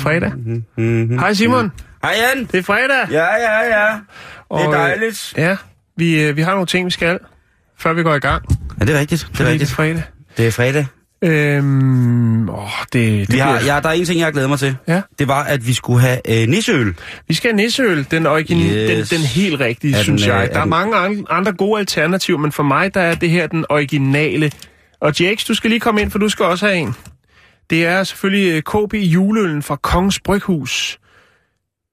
Fredag. Hej Simon, Hej Jan. det er fredag. Ja, ja, ja. Det Og, er øh, dejligt. Ja, vi, øh, vi har nogle ting, vi skal, før vi går i gang. Ja, det er rigtigt. Det er Fordi det er rigtigt. fredag. Det er fredag. Øhm, åh, det, det Vi har, bliver- ja, der er en ting, jeg har glædet mig til. Ja. Det var, at vi skulle have øh, nisseøl. Vi skal have nisseøl, den, origin, Yes. den, den helt rigtige, Er den, synes øh, jeg. er Der er den- mange an- andre gode alternativer, men for mig, der er det her den originale. Og Jakes, du skal lige komme ind, for du skal også have en. Det er selvfølgelig øh, KB juleølen fra Kongens Bryghus.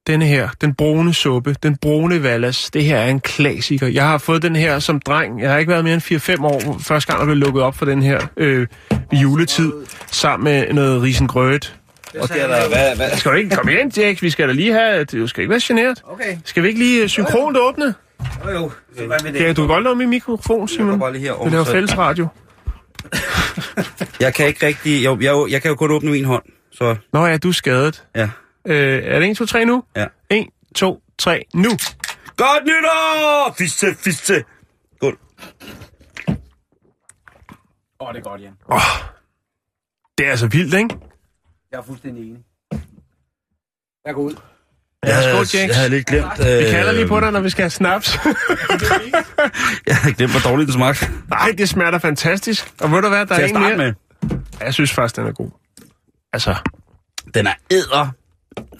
Denne her, den brune suppe, den brune Vallas, det her er en klassiker. Jeg har fået den her som dreng. Jeg har ikke været mere end 4-5 år, første gang der blev lukket op for den her øh, ved juletid, sammen med noget risengrøt. Hvad sker der? Hvad, hvad? Skal du ikke komme ind, Jack? Vi skal da lige have... Du skal ikke være generet. Okay. Skal vi ikke lige øh, synkront åbne? Jo, jo. Så hvad med det? Ja, du kan godt låne min mikrofon, Jeg Simon. går bare lige her Vi laver fælles radio. Jeg kan ikke rigtig... Jo, jeg, jeg kan jo kun åbne min hånd. Så Nå ja, du er skadet. ja. Øh, er det 1, 2, 3 nu? Ja. 1, 2, 3, nu! Godt nytår! Fisse, fisse. Skål. Åh, oh, det er godt, Jan. Åh, det er altså vildt, ikke? Jeg er fuldstændig enig. Jeg går ud. Ja, skål, Jeg Jax. havde lidt glemt... Øh, Vi kalder lige på dig, når vi skal have snaps. Jeg havde glemt, hvor dårligt den smagte. Nej, det smager fantastisk. Og ved du hvad, der Til er en mere. med. Jeg synes faktisk, den er god. Altså, Den er æder,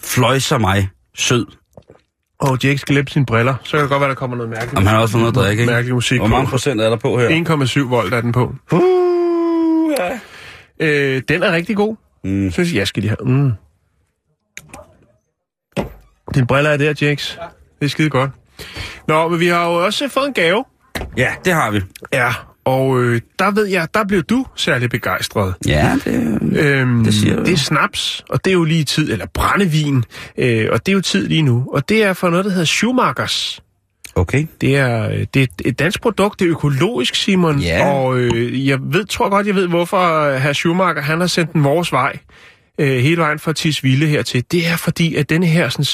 fløjser mig, sød. og Jax glemte sine briller. Så kan det godt være, der kommer noget mærkeligt. Jamen, han har også fået noget at drikke, ikke? Mærkelig musik Hvor mange procent er der på her? 1,7 volt er den på. Uh, ja. Øh, den er rigtig god. Mm. Synes jeg, jeg skal lige have. Mm. Dine briller er der, Jax. Det er skide godt. Nå, men vi har jo også fået en gave. Ja, det har vi. Ja, og øh, der ved jeg, der blev du særlig begejstret. Ja, det... Øhm, Det siger du. det er snaps, og det er jo lige tid, eller brændevin, øh, og det er jo tid lige nu. Og det er for noget, der hedder Schumachers. Okay. Det er, øh, det er et dansk produkt, det er økologisk, Simon. Ja. Og øh, jeg ved, tror godt, jeg ved, hvorfor øh, herr Schumacher, han har sendt den vores vej. Øh, hele vejen fra Tisvilde hertil. Det er fordi, at denne her sådan,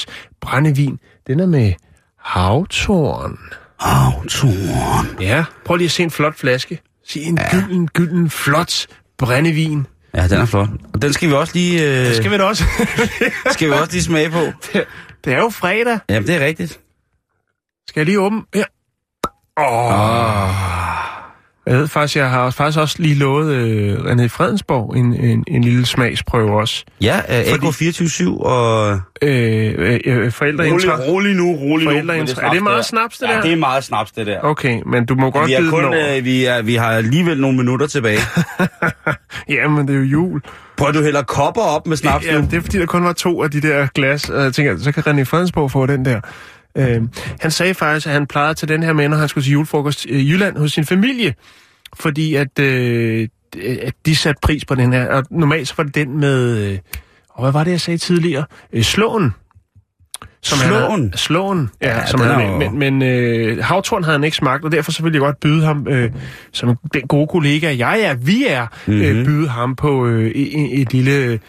brændevin, den er med havtorn. Autoren. Ja, prøv lige at se en flot flaske. Se en ja. gylden, gylden, flot brændevin. Ja, den er flot. Og den skal vi også lige, øh, Det skal vi da også. skal vi også lige smage på. det er jo fredag. Jamen, det er rigtigt. Skal jeg lige åbne? Ja. Åh. Oh. Jeg ved faktisk, jeg har faktisk også lige lovet øh, René Fredensborg en, en, en lille smagsprøve også. Ja, uh, Eko 24 og... Øh, øh, øh, forældreintra. rolig nu, rolig Forældreintra. Er det meget snaps, det ja, der? det er meget snaps, det der. Okay, men du må godt Vi, er kun, øh, vi, er, vi har alligevel nogle minutter tilbage. Jamen, det er jo jul. Prøv at du hælder kopper op med snaps Ja, nu. det er fordi, der kun var to af de der glas. Og jeg tænker, så kan René Fredensborg få den der. Øh, han sagde faktisk, at han plejede til den her med, når han skulle til julefrokost i Jylland hos sin familie. Fordi at, øh, at de satte pris på den her. Og normalt så var det den med... Øh, og hvad var det, jeg sagde tidligere? Øh, slåen. Som han Slåen? havde- Slåen, ja. Ja, som han, jo- Men, men øh, havtorn havde han ikke smagt, og derfor så ville jeg godt byde ham, øh, som den gode kollega jeg er, vi er, mm-hmm. Mhm. øh, byde ham på øh, et, et lille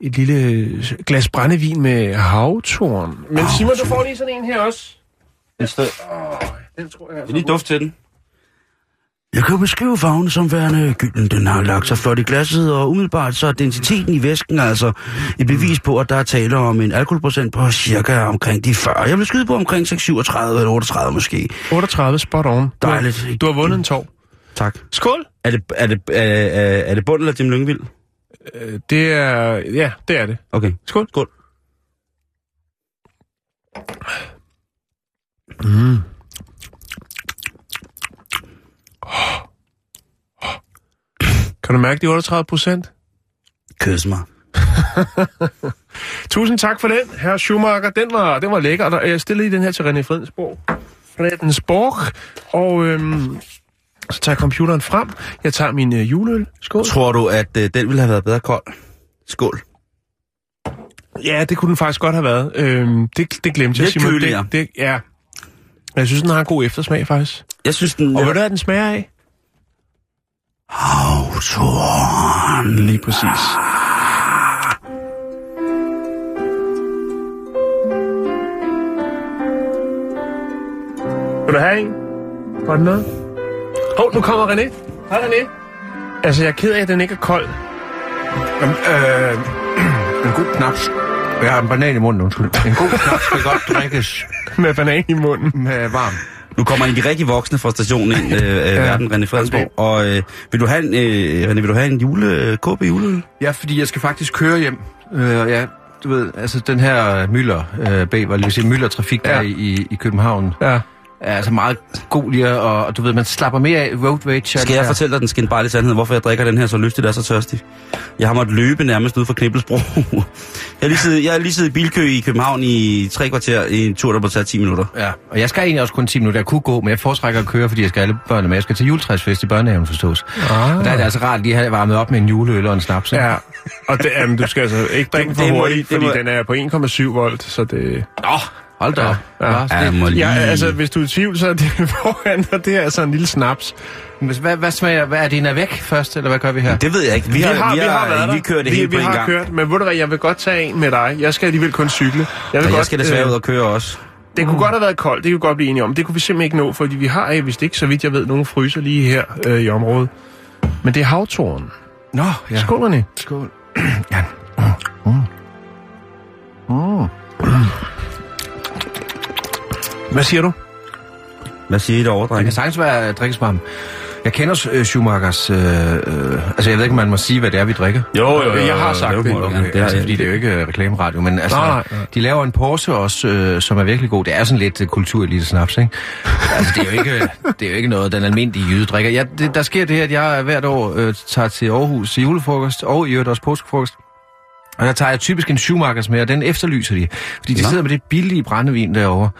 et lille glas brændevin med havtorn. Men Simon, du får lige sådan en her også. Den stod- Den tror jeg Jeg lige duft til den. Jeg kan beskrive farven som værende gylden. Den har lagt sig flot i glasset, og umiddelbart så er densiteten i væsken altså et bevis på, at der er tale om en alkoholprocent på cirka omkring de 40. Jeg vil skyde på omkring 6, 37 eller 38 måske. 38 spot on. Du har- Dejligt. Du har vundet en tår. Tak. Skål! Er det, er det, er, er, er det bund eller Jim Lyngvild? Øh, det er... Ja, det er det. Okay. Skål. Skål. Mm. Kan du mærke de 38 procent? Kys mig. Tusind tak for den, herr Schumacher. Den var, den var lækker. Jeg stillede i den her til René Fredensborg. Fredensborg. Og øhm, så tager jeg computeren frem. Jeg tager min øh, juleøl. Skål. Tror du, at øh, den ville have været bedre kold? Skål. Ja, det kunne den faktisk godt have været. Øhm, det, det glemte jeg, Simon. køligere. Det, det, ja. Jeg synes, den har en god eftersmag, faktisk. Jeg synes, den... Og ved du, hvad den smager af? Havtorn. Lige præcis. Vil du have en? Var den noget? Hov, nu kommer René. Hej René. Altså, jeg er ked af, at den ikke er kold. Jamen, øh, en god knaps. Jeg har en banan i munden, undskyld. En god knaps kan godt drikkes Med banan i munden. med varm. Nu kommer en de rigtig voksne fra stationen ind, øh, øh, verden, René Fredensborg. Og øh, vil du have en, øh, René, vil du have en jule, øh, KB juleøl? Ja, fordi jeg skal faktisk køre hjem. Øh, og ja, du ved, altså den her Møller, øh, B, var lige sige, Møller Trafik, der Ja. ja. i, i København, Ja. Er altså meget god lige, og, og du ved, man slapper mere af road rage. Skal jeg fortælle dig den skinbarlige sandhed, hvorfor jeg drikker den her så lystigt og så tørstig? Jeg har måttet løbe nærmest ud fra Knibbelsbro. jeg, har lige siddet, jeg har lige siddet i bilkø i København i tre kvarter i en tur, der må tage 10 minutter. Ja, og jeg skal egentlig også kun 10 minutter. Jeg kunne gå, men jeg foretrækker at køre, fordi jeg skal alle børnene med. Jeg skal til juletræsfest i børnehaven, forstås. Ah. Og der er det altså rart lige at have varmet op med en juleøl og en snaps. ikke? Ja. Og det, jamen, du skal altså ikke drikke for hurtigt, fordi må- den er på 1,7 volt, så det... Nå, hold da op. Ja. Så Ja, det- lige... Ja, altså, hvis du er i tvivl, så er det foran, og det er altså en lille snaps. Men Hvad, hvad smager, hvad er det, en er væk først, eller hvad gør vi her? Det ved jeg ikke. Vi har, vi har, været der. vi kører det vi, hele vi på en har gang. kørt, men ved du hvad, jeg vil godt tage en med dig. Jeg skal alligevel kun cykle. Jeg, vil Og godt, jeg skal desværre øh, ud og køre også. Det kunne godt have været koldt, det kan vi godt blive enige om. Det kunne vi simpelthen ikke nå, fordi vi har, hvis ikke, så vidt jeg ved, nogle fryser lige her øh, i området. Men det er havtoren. Nå, ja. Ja. Skål, René. Skål. ja. Mm. Mm. Hvad siger du? Hvad siger I derovre, Det drenge? kan sagtens være drikkesvarm. Jeg kender øh, Schumachers... Øh, øh, altså, jeg ved ikke, om man må sige, hvad det er, vi drikker. Jo, Jeg har sagt det. må du Okay, gerne. det er, altså, fordi det er jo ikke øh, reklameradio, men altså, Nej, nej, de laver en Porsche også, øh, som er virkelig god. Det er sådan lidt øh, kulturelite snaps, ikke? altså, det er, jo ikke, det er jo ikke noget, den almindelige jyde drikker. Ja, det, der sker det her, at jeg hvert år øh, tager til Aarhus til julefrokost, og i øvrigt også påskefrokost. Og der tager jeg typisk en Schumachers med, og den efterlyser de. Fordi de Nå. sidder med det billige brændevin derovre,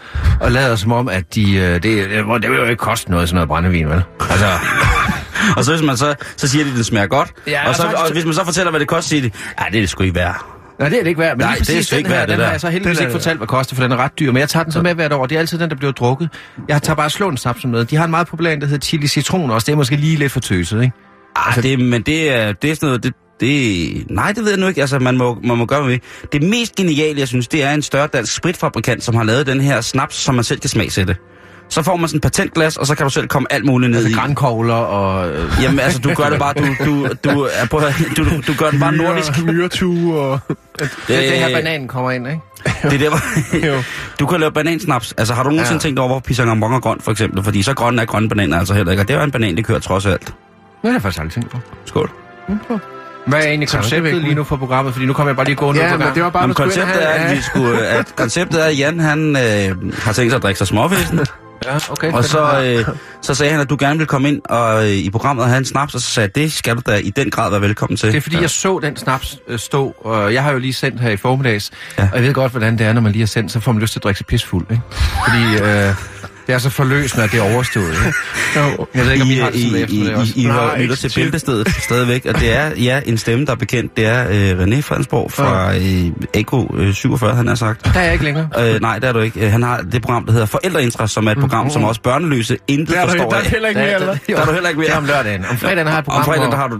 og lader som om, at de... Øh, det, det, det vil jo ikke koste noget, sådan noget brændevin, vel? Altså, Og så, hvis man så, så siger de, at det smager godt. Ja, og, så, og hvis man så fortæller, hvad det koster, siger de, ja, det er det sgu ikke værd. Nej, det er det ikke værd. Men Nej, lige det er sgu ikke værd, det den der. har jeg så heldigvis ikke fortalt, hvad koster, for den er ret dyr. Men jeg tager den så med hvert år. Det er altid den, der bliver drukket. Jeg tager bare slå en snaps med. De har en meget populær en, der hedder chili citron også. Det er måske lige lidt for tøset, ikke? Ah, det, men det er, det er sådan noget, det, det, nej, det ved jeg nu ikke. Altså, man må, man må gøre med. Det mest geniale, jeg synes, det er en større dansk spritfabrikant, som har lavet den her snaps, som man selv kan smagsætte. Så får man sådan en patentglas, og så kan du selv komme alt muligt ned Altså i. grænkogler og... Øh, Jamen, altså, du gør det bare, du, du, du, er på, du, du, du gør den bare nordisk. Myretue og... det, det her bananen kommer ind, ikke? Det er der, hvor, Jo. du kan lave banansnaps. Altså, har du nogensinde Ja. tænkt over, hvor pisangambon er grøn, for eksempel? Fordi så grønne er grønne bananer altså heller ikke. Og det er jo en banan, det kører trods alt. Det har jeg faktisk aldrig tænkt på. Skål. Hvad er egentlig konceptet lige nu for programmet? Fordi nu kommer jeg bare lige gående Ja, ud på men gang. det var bare, Jamen, konceptet er, at, vi skulle, at konceptet er, at Jan han, øh, har tænkt sig at drikke sig småvæsen. Ja, okay. og så, øh, så sagde han, at du gerne ville komme ind og, øh, i programmet og have en snaps, og så sagde jeg, det skal du da i den grad være velkommen til. Det er fordi, jeg så den snaps øh, stå, og jeg har jo lige sendt her i formiddags, ja. Ja. og jeg ved godt, hvordan det er, når man lige har sendt, så får man lyst til at drikke sig pisfuld, ikke? Fordi øh, det er så forløsende, at det er overstået, ikke? Jo. Jeg ved ikke, om I, I, har det sådan I, I. I, I Nej, lytter til bæltestedet stadigvæk, og det er ja, en stemme, der er bekendt. Det er øh, René Fransborg fra øh, Eko øh, 47, han har sagt. Der er jeg ikke længere. Øh, nej, det er du ikke. Øh, Han har det program, der hedder Forældreinterest, som er et program, som også børneløse intet Der er, der, forstår der er af. heller ikke mere, eller hvad? Der er du heller ikke mere. Det er om lørdagen. Om fredagen har et program, Om fredagen, der har du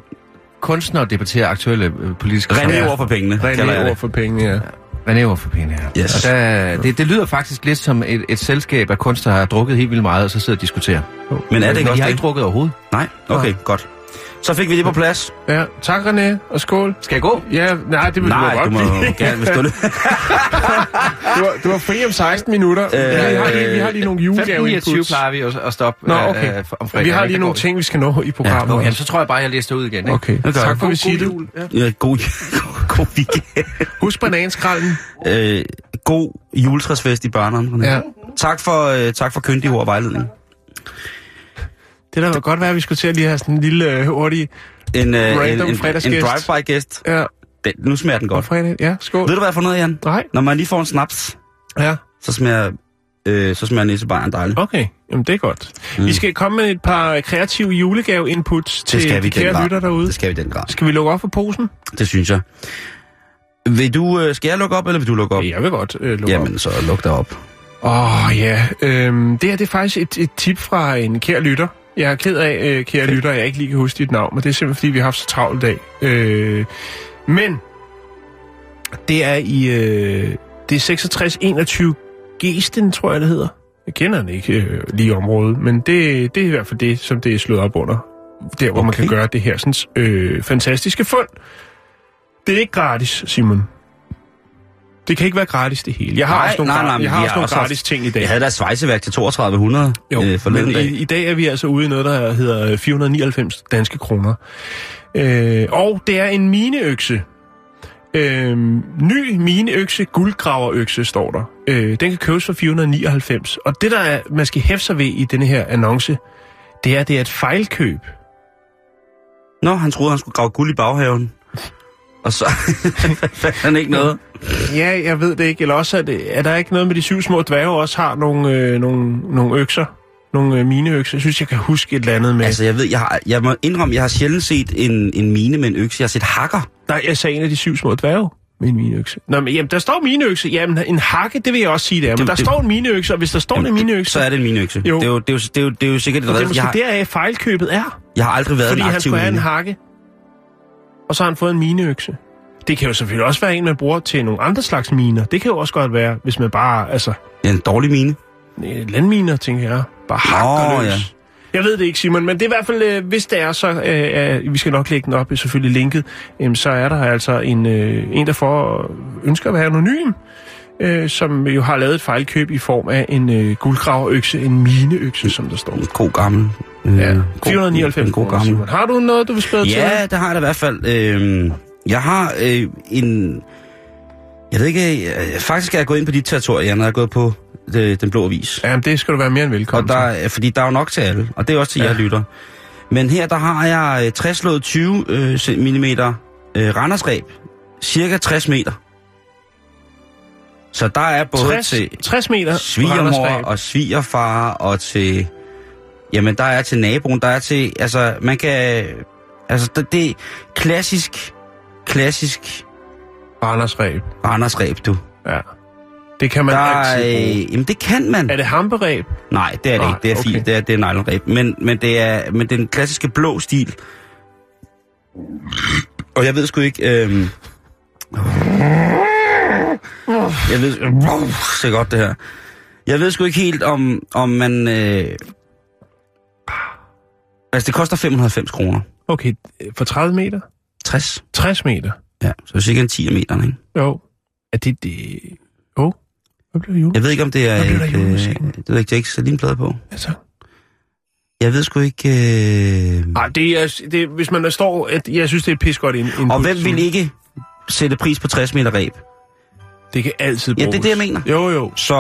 kunstnere debatterer aktuelle øh, politiske René sager. over for pengene, det. ord for penge, ja. René for penge her. Yes. Og der, det, det lyder faktisk lidt som et, et selskab af kunstnere, der har drukket helt vildt meget, og så sidder og diskuterer. Men er det ikke Men de også har det? ikke drukket overhovedet. Nej? Okay, godt. Så fik vi det på plads. ja. Tak, René, og skål. Skal jeg gå? Ja, nej, det vil Nej, du du godt må blive. gerne, hvis du Du var, du var fri om 16 minutter. Øh, vi, har lige, vi har lige nogle 29 julegave-inputs. plejer vi at, at stoppe Nå, øh, okay. øh, om. Vi har lige nogle vi. ting, vi skal nå i programmet. Okay, Ja, jamen, så tror jeg bare, jeg lister ud igen. Ikke? okay. gør tak for visitet. Ja, god, god weekend. Husk bananskralden. Øh, god juletræsfest i børnene. Ja. Tak for, øh, tak for køndig ord og vejledning. Det der var godt være, at vi skulle til at lige have sådan en lille øh, hurtig En, øh, en, Random en, en fredagsgæst. drive-by-gæst. Ja, Den, nu smager den godt. fredag. Ja, skål. Ved du, hvad jeg har fundet Jan? Nej. Når man lige får en snaps, Ja, så smager, øh, så smager nissebejeren dejligt. okay. Jamen, det er godt. Mm. Vi skal komme med et par kreative julegave-inputs til det skal vi de kære lytter derude. Det skal vi den grad. Skal vi lukke op for posen? Det synes jeg. Vil du, øh, skal jeg lukke op, eller vil du lukke op? Jeg vil godt øh, lukke op. Jamen, så luk dig op. Åh oh, ja, øhm, det her det er faktisk et, et tip fra en kær lytter. Jeg er ked af, øh, kære lytter, at jeg ikke lige kan huske dit navn, men det er simpelthen fordi, vi har haft så travlt dag. Øh, men det er i øh, det er 6621 Gesten, tror jeg det hedder. Jeg kender den ikke øh, lige området, men det, det er i hvert fald det, som det er slået op under. Der, hvor okay. man kan gøre det her sådan, øh, fantastiske fund. Det er ikke gratis, Simon. Det kan ikke være gratis, det hele. Jeg har Nej, også nogle, nej, nej, jeg har også nogle også gratis ting i dag. Jeg havde da svejseværk til 3200 Jo, øh, forleden men dag. i, i dag er vi altså ude i noget, der hedder 499 danske kroner. Øh, og det er en mineøkse. Øh, ny mineøkse, guldgraverøkse, står der. Øh, den kan købes for 499. Og det, der er, man skal hæfte sig ved i denne her annonce, det er, det er et fejlkøb. Nå, han troede, han skulle grave guld i baghaven. Og så fandt han ikke noget. Ja, jeg ved det ikke. Eller også er, det, er der ikke noget med de syv små dværge også har nogle, øh, nogle, nogle økser? Nogle øh, mineøkser. Jeg synes, jeg kan huske et eller andet med... Altså, jeg ved, jeg, har, jeg må indrømme, jeg har sjældent set en, en mine med en økse. Jeg har set hakker. Nej, jeg sagde en af de syv små dværge med en mineøkse. Nå, men jamen, der står mineøkse. Jamen, en hakke, det vil jeg også sige, det er. Men Det- der det- står en mineøkse, og hvis der står en mineøkse, Så er det en mineøkse. Jo. Det, er jo, det, er jo, det, er jo, det er jo sikkert et det er måske Jeg, har- deraf fejlkøbet er. jeg har aldrig været Fordi en han aktiv skulle have en hakke, og så har han fået en mineøkse. Det kan jo selvfølgelig også være en, man bruger til nogle andre slags miner. Det kan jo også godt være, hvis man bare, altså, Ja, en dårlig mine. øh, landminer, tænker jeg, bare hakker løs. ja. Jeg ved det ikke, Simon, men det er i hvert fald, øh, hvis det er, så øh, øh, vi skal nok lægge den op, selvfølgelig linket, øh, så er der altså en, øh, en der får ønsker at være anonym, øh, som jo har lavet et fejlkøb i form af en øh, guldgraverøkse, en mineøkse, som der står. En god gammel. Øh, Ja, god- 499 En god gammel. Simon. Har du noget, du vil skrive til? Ja, det har jeg i hvert fald. Øh, jeg har øh, en... Jeg ved ikke, øh, faktisk er jeg gået ind på dit territorium, Jan, og jeg er gået på øh, Den Blå Avis. Jamen, det skal du være mere end Og velkommen der, er- fordi der er jo nok til alle, og det er også til Ja. ja. jer lytter. Men her, der har jeg øh, 60 slået 20 øh, mm øh, randersreb. Cirka 60 meter. Så der er både 60, til 60 meter svigermor Randersræb. og svigerfar og til... Jamen, der er til naboen, der er til... Altså, man kan... Altså, det, det er klassisk, klassisk Randersræb. randersreb, du. Ja. Det kan man Der altid øh, jamen, det kan man. Er det hamperæb? Nej, det er det Nej, ikke. Det er okay. fint. Det er, det er nylonreb. Men, men, det er, men det den klassiske blå stil. Og jeg ved sgu ikke... Øhm... Jeg ved... Så godt det her. Jeg ved sgu ikke helt, om, om man... Øh... Altså, det koster 590 kroner. Okay, for 30 meter? 60. 60 meter? Ja, så det er cirka en 10 meter, ikke? Jo. Er det det... Jo. Hvad bliver det jul? Jeg ved ikke, om det er... Hvad bliver der et, øh, julemusik? det ved ikke, det er ikke Celine-plade på. Altså. Jeg ved sgu ikke... Øh... Nej, det er, det er, hvis man står... At, jeg synes, det er pis godt ind. Og hvem vil ikke sætte pris på 60 meter reb? Det kan altid Ja, bruges. det er det, jeg mener. Jo, jo. Så...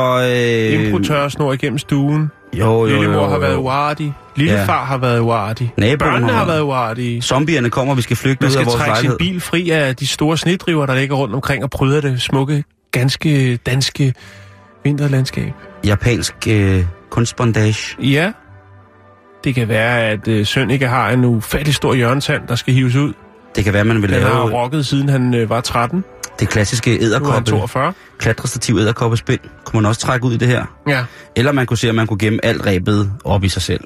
Øh... Impro tørresnor igennem stuen. Jo, jo, jo, Lillemor jo, har været uartig. Lillefar ja. har været uartig. Naboen Børnene har- har været uartige. Zombierne kommer, vi skal flygte Man ud af skal vores trække sin lejlighed. bil fri af de store snedriver, der ligger rundt omkring og pryder det smukke, ganske danske vinterlandskab. Japansk øh, kunstbondage. Ja, det kan være, at øh, Søn ikke har en ufattelig stor hjørnetand, der skal hives ud. Det kan være, man vil Den har lave rocket, siden han øh, var 13. det klassiske er æderkoppe, 42. klatrestativ æderkoppespind. Kunne man også trække ud i det her. Ja, Eller man kunne se, at man kunne gemme alt rebet op i sig selv.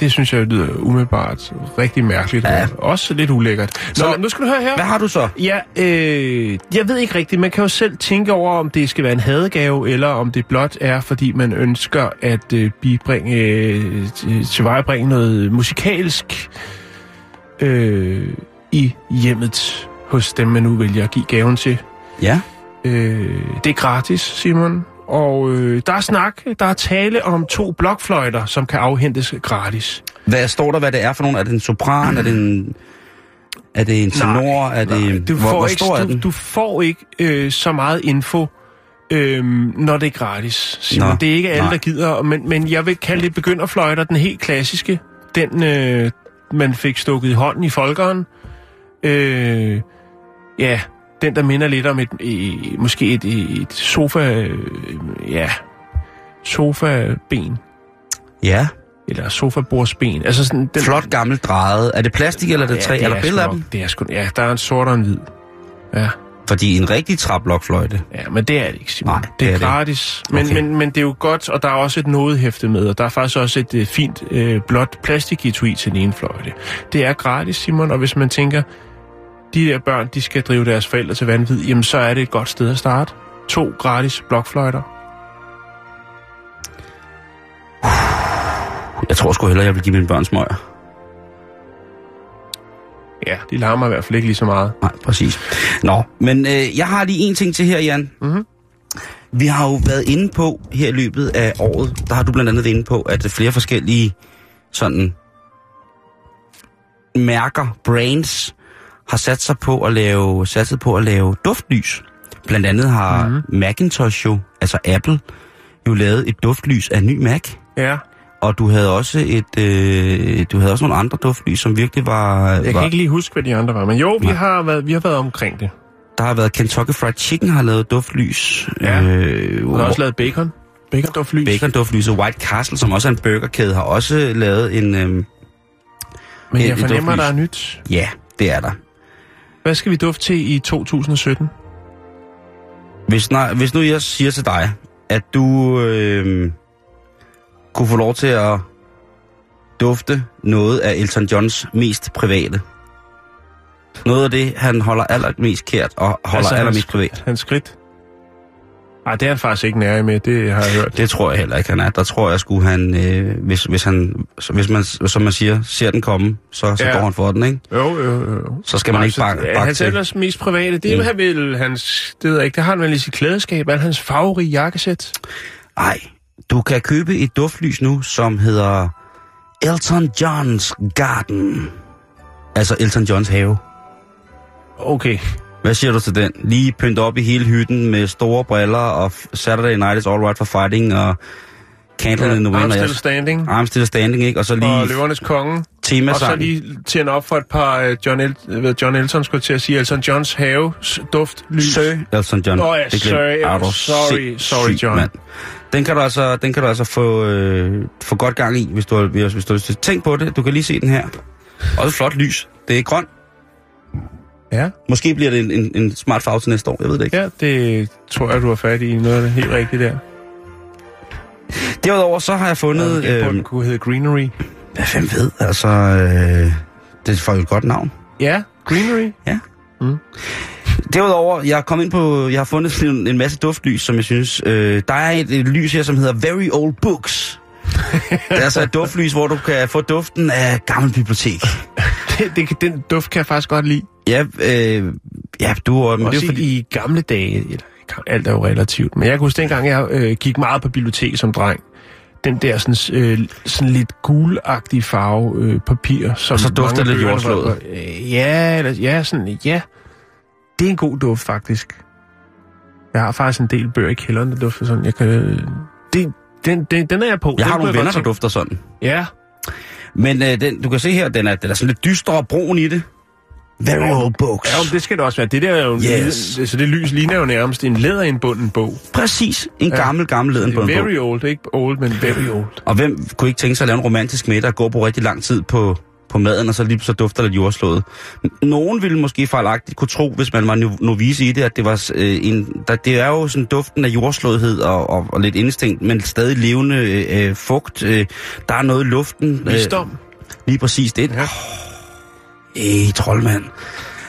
det synes jeg lyder umiddelbart rigtig mærkeligt. Ja. Og også lidt ulækkert. Nå, Så- nu skal du høre her. Hvad har du så? Ja, øh, jeg ved ikke rigtigt. Man kan jo selv tænke over, om det skal være en hadegave, eller om det blot er, fordi man ønsker at øh, bibringe, øh, til- tilvejebringe noget musikalsk øh, i hjemmet hos dem, man nu vælger at give gaven til. Ja. Øh, det er gratis, Simon. Og øh, der er snak, der er tale om to blokfløjter, som kan afhentes gratis. Hvad står der, hvad det er for nogen? Er det en sopran? Er det en... Er det en tenor? er det, Du hvor, får hvor ikke, stor er du, du får ikke øh, så meget info, øh, når det er gratis. Simon. Nå, det er ikke alle, nej. der gider, men, men jeg vil kalde det begynderfløjter, den helt klassiske. Den, øh, man fik stukket i hånden i folkeren. Øh, ja, den der minder lidt om et, et måske et, et sofa, øh, ja, sofaben, Ja. eller sofabordsben. Altså sådan, den, Flot gammel drejet. Er det plastik, eller er det Ja, træ? det er der sgu billeder af dem? Det er sgu, ja, der er en sort og en hvid. Ja, Fordi en rigtig traplokfløjte. ja, men det er det ikke, Simon. Nej, det det er, er det gratis. Men, Okay. men, men det er jo godt, og der er også et nodehæfte med, og der er faktisk også et øh, fint øh, blåt plastiketui til den ene fløjte. Det er gratis, Simon, og hvis man tænker, de der børn, de skal drive deres forældre til vanvid, jamen så er det et godt sted at starte. To gratis blokfløjter. Jeg tror sgu hellere, jeg vil give mine børn smøger. Ja, de larmer i hvert fald ikke lige så meget. Nej, præcis. Nå, men øh, jeg har lige en ting til her, Jan. Mhm. Vi har jo været inde på her i løbet af året, der har du blandt andet været inde på, at flere forskellige sådan mærker, brands, har sat sig på at lave, satset på at lave duftlys. Blandt andet har mm-hmm. Macintosh jo, altså Apple, jo lavet et duftlys af ny Mac. Ja, Og du havde også et, øh, du havde også nogle andre duftlys, som virkelig var... jeg var kan ikke lige huske, hvad de andre var, men jo, vi Nej. har, været, vi har været omkring det. Der har været Kentucky Fried Chicken har lavet duftlys. Ja. Øh, har også lavet bacon. Bacon duftlys. Bacon duftlys og White Castle, som også er en burgerkæde, har også lavet en... Øh, Men jeg fornemmer, duftlys. der er nyt. ja, det er der. Hvad skal vi dufte til i 2017? Hvis, nej, hvis nu jeg siger til dig, at du øh, kunne få lov til at dufte noget af Elton Johns mest private. Noget af det, han holder allermest kært og holder altså, allermest hans, privat. Hans skridt? Ej, det er han faktisk ikke nær med, det har jeg hørt. Det tror jeg heller ikke, han er. Der tror jeg skulle han, øh, hvis, hvis han, hvis man, som man siger, ser den komme, så, så Ja. går han for den, ikke? Jo, jo, jo. Så skal man ikke bakke ja, bak Hans ellers mest private, det er Mm. mm. vel hans, det ved jeg ikke, det har han vel i sit klædeskab, alt hans farverige jakkesæt. Ej, du kan købe et duftlys nu, som hedder Elton John's Garden. Altså Elton Johns have. Okay. Hvad siger du til den? Lige pynt op i hele hytten med store briller og Saturday Night is All Right for Fighting og Candle in the Wind. Og still standing. Arm still standing, ikke? Og så Og lige Løvernes Konge. tema Og så lige tænde op for et par uh, John, El- hvad John Elton skulle til at sige, Elton Johns have duft lys. Sir Elton John. Ja, Det Sir, glemte- ja, Er du sorry, sorry, John. mand. Den kan du altså, den kan du altså få, øh, få godt gang i, hvis du, hvis, hvis du har lyst til. Tænk på det. Du kan lige se den her. Også et flot lys. Det er grøn. Ja. Måske bliver det en, en, en smart farve til næste år. Jeg ved det ikke. ja, det tror jeg, du har fat i noget af det helt rigtigt der. Derudover så har jeg fundet... Jeg Øh, den kunne hedde Greenery. hvad fanden ved, altså... Øh, det får jo et godt navn. Ja, Greenery. Derudover, jeg er kommet ind på, jeg har fundet en, en masse duftlys, som jeg synes, øh, der er et, et lys her, som hedder Very Old Books. det er altså et duftlys, hvor du kan få duften af gammel bibliotek. Det, det, den duft kan jeg faktisk godt lide. Ja, øh, ja, du og... Men det Også er jo fordi, i, gamle dage, eller alt er jo relativt, men jeg kan huske dengang, jeg øh, gik meget på bibliotek som dreng, den der sådan, øh, sådan lidt gulagtige farve øh, papir, som Og så dufter det lidt jordslået. Øh, ja, eller, ja, sådan, ja. Det er en god duft, faktisk. Jeg har faktisk en del bøger i kælderen, der dufter sådan. Jeg kan, øh, det, den, den, den er jeg på. jeg Den har kunne nogle venner, der dufter sådan. Ja, Men øh, den, du kan se her, den er, den er sådan lidt dyster og brun i det. Very Old Books. ja men det skal det også være. Det der er jo, Yes. så det lys ligner jo nærmest en læderindbunden bog. Præcis. En Ja. gammel, gammel leden Det på er en bog. very old, ikke old, men very old. Og hvem kunne ikke tænke sig at lave en romantisk middag og gå på rigtig lang tid på, på maden, og så lige så dufter lidt jordslået. Nogen ville måske fejlagtigt kunne tro, hvis man var no- novice i det, at det var øh, en... Der, det er jo sådan duften af jordslåethed og, og, og lidt instinkt, men stadig levende øh, fugt. Øh, der er noget i luften. Visdom. lige præcis det. Ja. Ja. Ej, troldmand.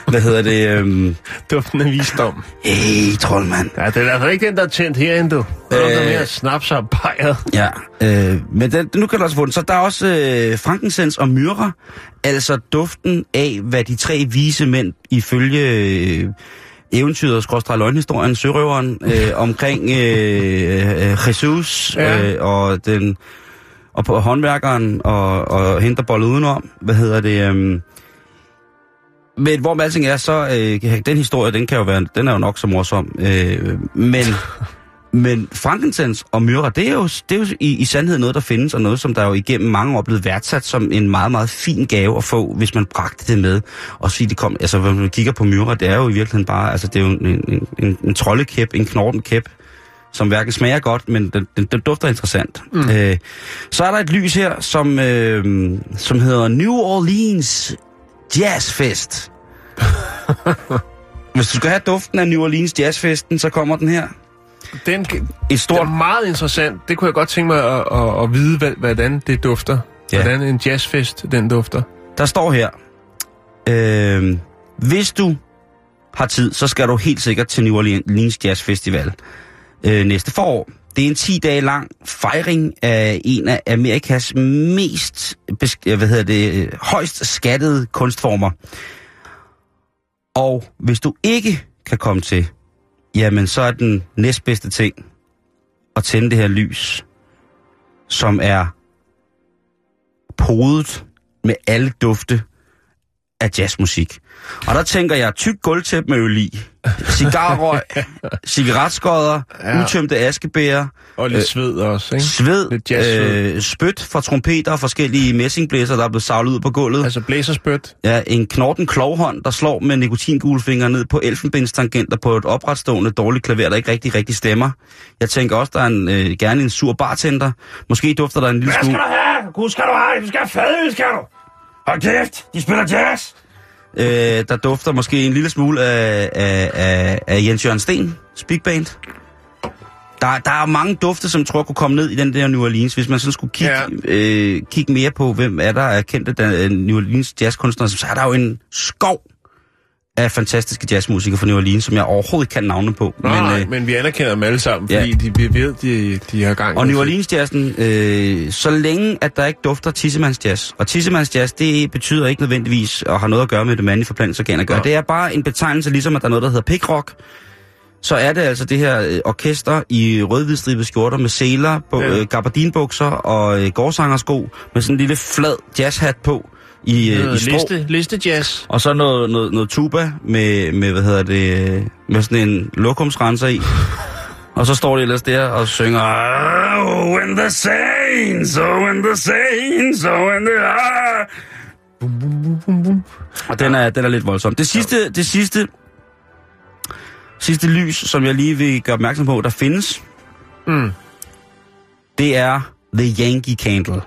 Hvad hedder det? Øhm, Duften af visdom. Ej, troldmand. Ja, det er altså ikke den, der er tændt herinde, du. Det er Øh. mere snaps og bajer. Ja, øh, men den, nu kan du også få den. Så der er også øh, frankincense og myrra, altså duften af, hvad de tre vise mænd ifølge øh, eventyret, skråstrej løgnhistorien, sørøveren, øh, omkring øh, øh, Jesus Ja. øh, og den og på håndværkeren og, og henter bollet udenom. Hvad hedder det? Øh, men hvor med alting er, så øh, den historie, den kan jo være, den er jo nok så morsom. Øh, men Men frankincense og myrra, det er jo, det er jo i, i sandhed noget, der findes, og noget, som der jo igennem mange år blevet værdsat som en meget, meget fin gave at få, hvis man bragte det med. Og sige, det kom, altså, når man kigger på myrra, det er jo i virkeligheden bare, altså, det er jo en, en, en, en troldekæp, en knortenkæp, som hverken smager godt, men den, den, den dufter interessant. Mm. Øh, så er der et lys her, som, øh, som hedder New Orleans Jazzfest. Hvis du skal have duften af New Orleans Jazzfesten, så kommer den her. Den, Et det stort er meget interessant. Det kunne jeg godt tænke mig at, at, at vide, hvad- hvordan det dufter. Ja. Hvordan en jazzfest, den dufter. Der står her, øh, hvis du har tid, så skal du helt sikkert til New Orleans Jazz Festival øh, næste forår. Det er en 10 dage lang fejring af en af Amerikas mest hvad hedder det, højst skattede kunstformer. Og hvis du ikke kan komme til, jamen så er den næstbedste ting at tænde det her lys, som er podet med alle dufte af jazzmusik. Og der tænker jeg, tyk gulvtæppe med øl i, cigarrøg, cigaretskodder, ja. Utømte askebæger, Og lidt øh, sved også, ikke? sved, Lidt jazzsved. øh, spyt fra trompeter og forskellige messingblæser, der er blevet savlet ud på gulvet. Altså blæserspyt. Ja, en knorten klovhånd, der slår med nikotingulfinger ned på elfenbenstangenter på et opretstående dårligt klaver, der ikke rigtig, rigtig stemmer. Jeg tænker også, der er en, øh, gerne en sur bartender. Måske dufter der en lille smule... have? Gud skal du have? Du skal have fadøl, skal du? Hold kæft, de spiller jazz. Øh, der dufter måske en lille smule af, af, af, af Jens Jørgen Sten, Big Band. Der, der er mange dufte, som jeg tror kunne komme ned i den der New Orleans, hvis man sådan skulle kigge, ja. Ja. øh, kigge mere på, hvem er der er kendte der, New Orleans jazzkunstnere, så er der jo en skov af fantastiske jazzmusikere fra New Orleans, som jeg overhovedet ikke kan navne på. Men, Nej, øh, men vi anerkender dem alle sammen, ja. fordi de, vi ved, de, de har gang Og New. Orleans jazzen, øh, så længe at der ikke dufter tissemands jazz. Og tissemands jazz, det betyder ikke nødvendigvis at have noget at gøre med det mandlige forplantningsorgan at gøre. Nå. Det er bare en betegnelse, ligesom at der er noget, der hedder pickrock. Så er det altså det her øh, orkester i rødhvidstribede skjorter med seler, på, Ja. øh, gabardinbukser og øh, gårdsangersko med sådan en lille flad jazzhat på i, øh, i Noget strå. liste, liste jazz. Og så noget, noget, noget tuba med, med, hvad hedder det, med sådan en lokumsrenser i. Og så står de ellers der og synger Oh, when the saints, oh, when the saints, oh, when the are. Og den er, den er lidt voldsom. Det sidste, det sidste, sidste lys, som jeg lige vil gøre opmærksom på, der findes, Mm. det er The Yankee Candle.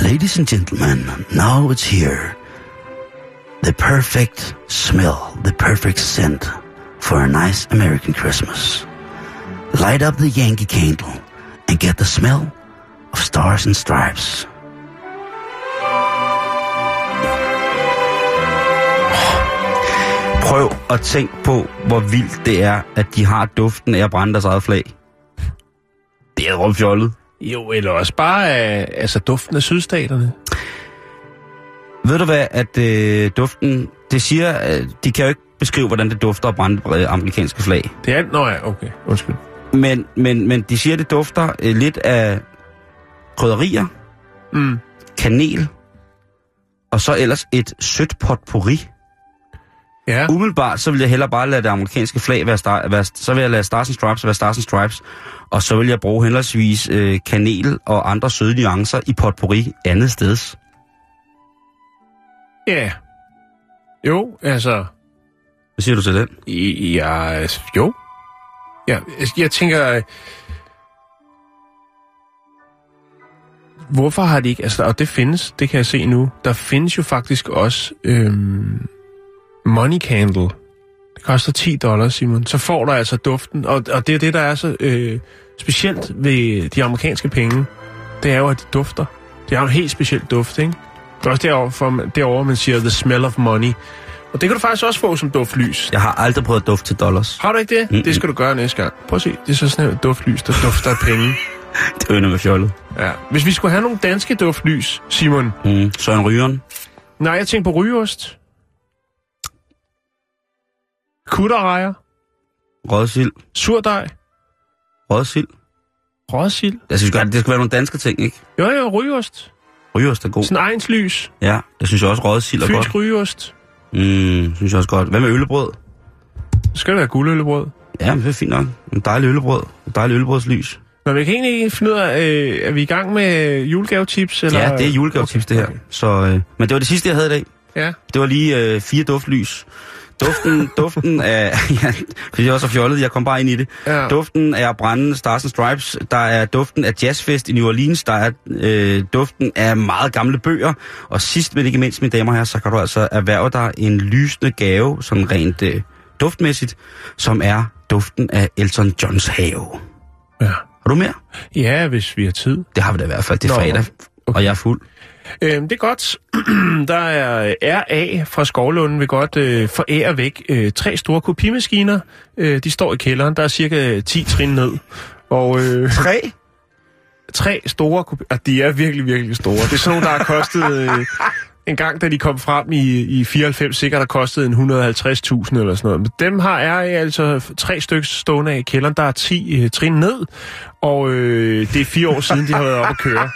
Ladies and gentlemen, now it's here. The perfect smell, the perfect scent for a nice American Christmas. Light up the Yankee Candle and get the smell of stars and stripes. Prøv at tænk på, hvor vildt det er, at de har duften af at brænde deres eget flag. Det er rumfjollet. Jo, eller også bare af, altså duften af sydstaterne. Ved du hvad, at øh, duften, det siger, øh, de kan jo ikke beskrive, hvordan det dufter at brænde øh, amerikanske flag. Det er... Nå ja, okay. Undskyld. Men, men, men de siger, det dufter øh, lidt af krydderier, Mm. kanel, og så ellers et sødt potpourri. Ja. Umiddelbart, så vil jeg hellere bare lade det amerikanske flag være, star, være så vil jeg lade Stars and Stripes være Stars and Stripes, og så vil jeg bruge henholdsvis øh, kanel og andre søde nuancer i potpourri andet steds. Ja. Jo, altså... Hvad siger du til den? Ja, jo. Ja, jeg- jeg tænker... øh, Hvorfor har de ikke... Altså, og det findes, det kan jeg se nu. Der findes jo faktisk også øhm, Money Candle. Det koster 10 dollars, Simon. Så får du altså duften. Og, og det er det, der er så øh, specielt ved de amerikanske penge. Det er jo, at de dufter. Det er jo en helt speciel duft, ikke? Det er også derovre, for, derovre man siger, the smell of money. Og det kan du faktisk også få som duftlys. Jeg har aldrig prøvet at dufte til dollars. Har du ikke det? Mm-mm. Det skal du gøre næste gang. Prøv at se, det er så sådan et duftlys, der dufter af penge. Det er jo med fjollet. Ja. Hvis vi skulle have nogle danske duftlys, Simon. Mm. Søren Rygeren. Nej, jeg tænker på rygeost. Kutterrejer. Rådsild. Surdej. Rådsild. Rådsild. Jeg synes godt, det skal være nogle danske ting, ikke? Jo, jo, rygeost. Rygeost er god. Sådan egns lys. Ja, det synes jeg også rådsild er godt. Fynsk rygeost. Mm, synes jeg også godt. Hvad med øllebrød? Så skal det være guldøllebrød. Ja, men det er fint nok. En dejlig ølbrød. En dejlig ølbrødslys. Nå, vi kan egentlig ikke finde ud af, øh, er vi i gang med julegavetips? Eller? Ja, det er julegavetips, okay. det her. Så, øh, men det var det sidste, jeg havde i dag. Ja. Det var lige øh, fire duftlys. Duften, duften af... Ja, jeg også er fjollet, jeg kom bare ind i det. Ja. Duften af brændende Stars and Stripes. Der er duften af Jazzfest i New Orleans. Der er øh, duften af meget gamle bøger. Og sidst men ikke mindst, mine damer og herrer, så kan du altså erhverve dig en lysende gave, sådan rent øh, duftmæssigt, som er duften af Elton Johns have. ja. Har du mere? Ja, hvis vi har tid. Det har vi da i hvert fald. Det er Nå, fredag, okay. og jeg er fuld. Øhm, det er godt. Der er RA fra Skovlunden vil godt øh, forære væk øh, tre store kopimaskiner. Øh, de står i kælderen. Der er cirka 10 trin ned. Og øh, Tre? tre store kopi... Ah, de er virkelig, virkelig store. Det er sådan nogle, der har kostet... Øh, en gang, da de kom frem i, i 94, sikkert har kostet en 150.000 eller sådan noget. Men dem har RA altså tre stykker stående af i kælderen. Der er 10 øh, trin ned, og øh, det er fire år siden, de har været oppe at køre.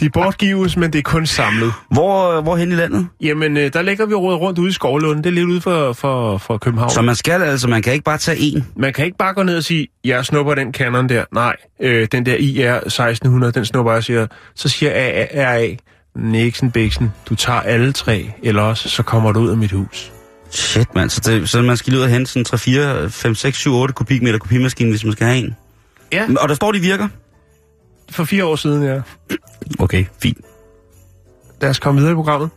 De bortgives, men det er kun samlet. Hvor, hvor hen i landet? Jamen, øh, der ligger vi rådet rundt ude i Skovlunden. Det er lidt ude for, for, for København. Så man skal altså, man kan ikke bare tage en. Man kan ikke bare gå ned og sige, jeg snupper den kanon der. Nej, øh, den der IR 1600, den snupper jeg siger. Så siger RA, Nixon Bixen, du tager alle tre, eller også så kommer du ud af mit hus. Shit, mand. Så, det, så man skal lige ud og hente sådan 3, 4, 5, 6, 7, 8 kubikmeter kopimaskine, hvis man skal have en. Ja. Og der står, de virker? For fire år siden, ja. Okay, fint. Lad os komme videre i programmet.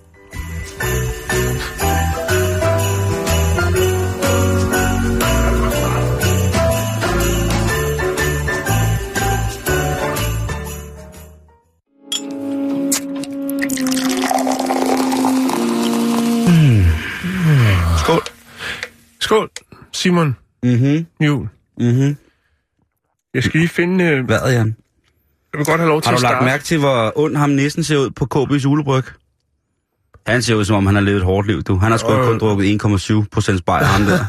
Skål, Simon Mhm, Jul. mhm. Jeg skal lige finde... Øh, Hvad, Jan? jeg vil godt have lov til Har at du lagt starte. mærke til, hvor ond ham næsten ser ud på KB's julebryg? Han ser ud, som om han har levet et hårdt liv, du. Han har sgu Øh. kun drukket 1,7 procent bajer, ham der.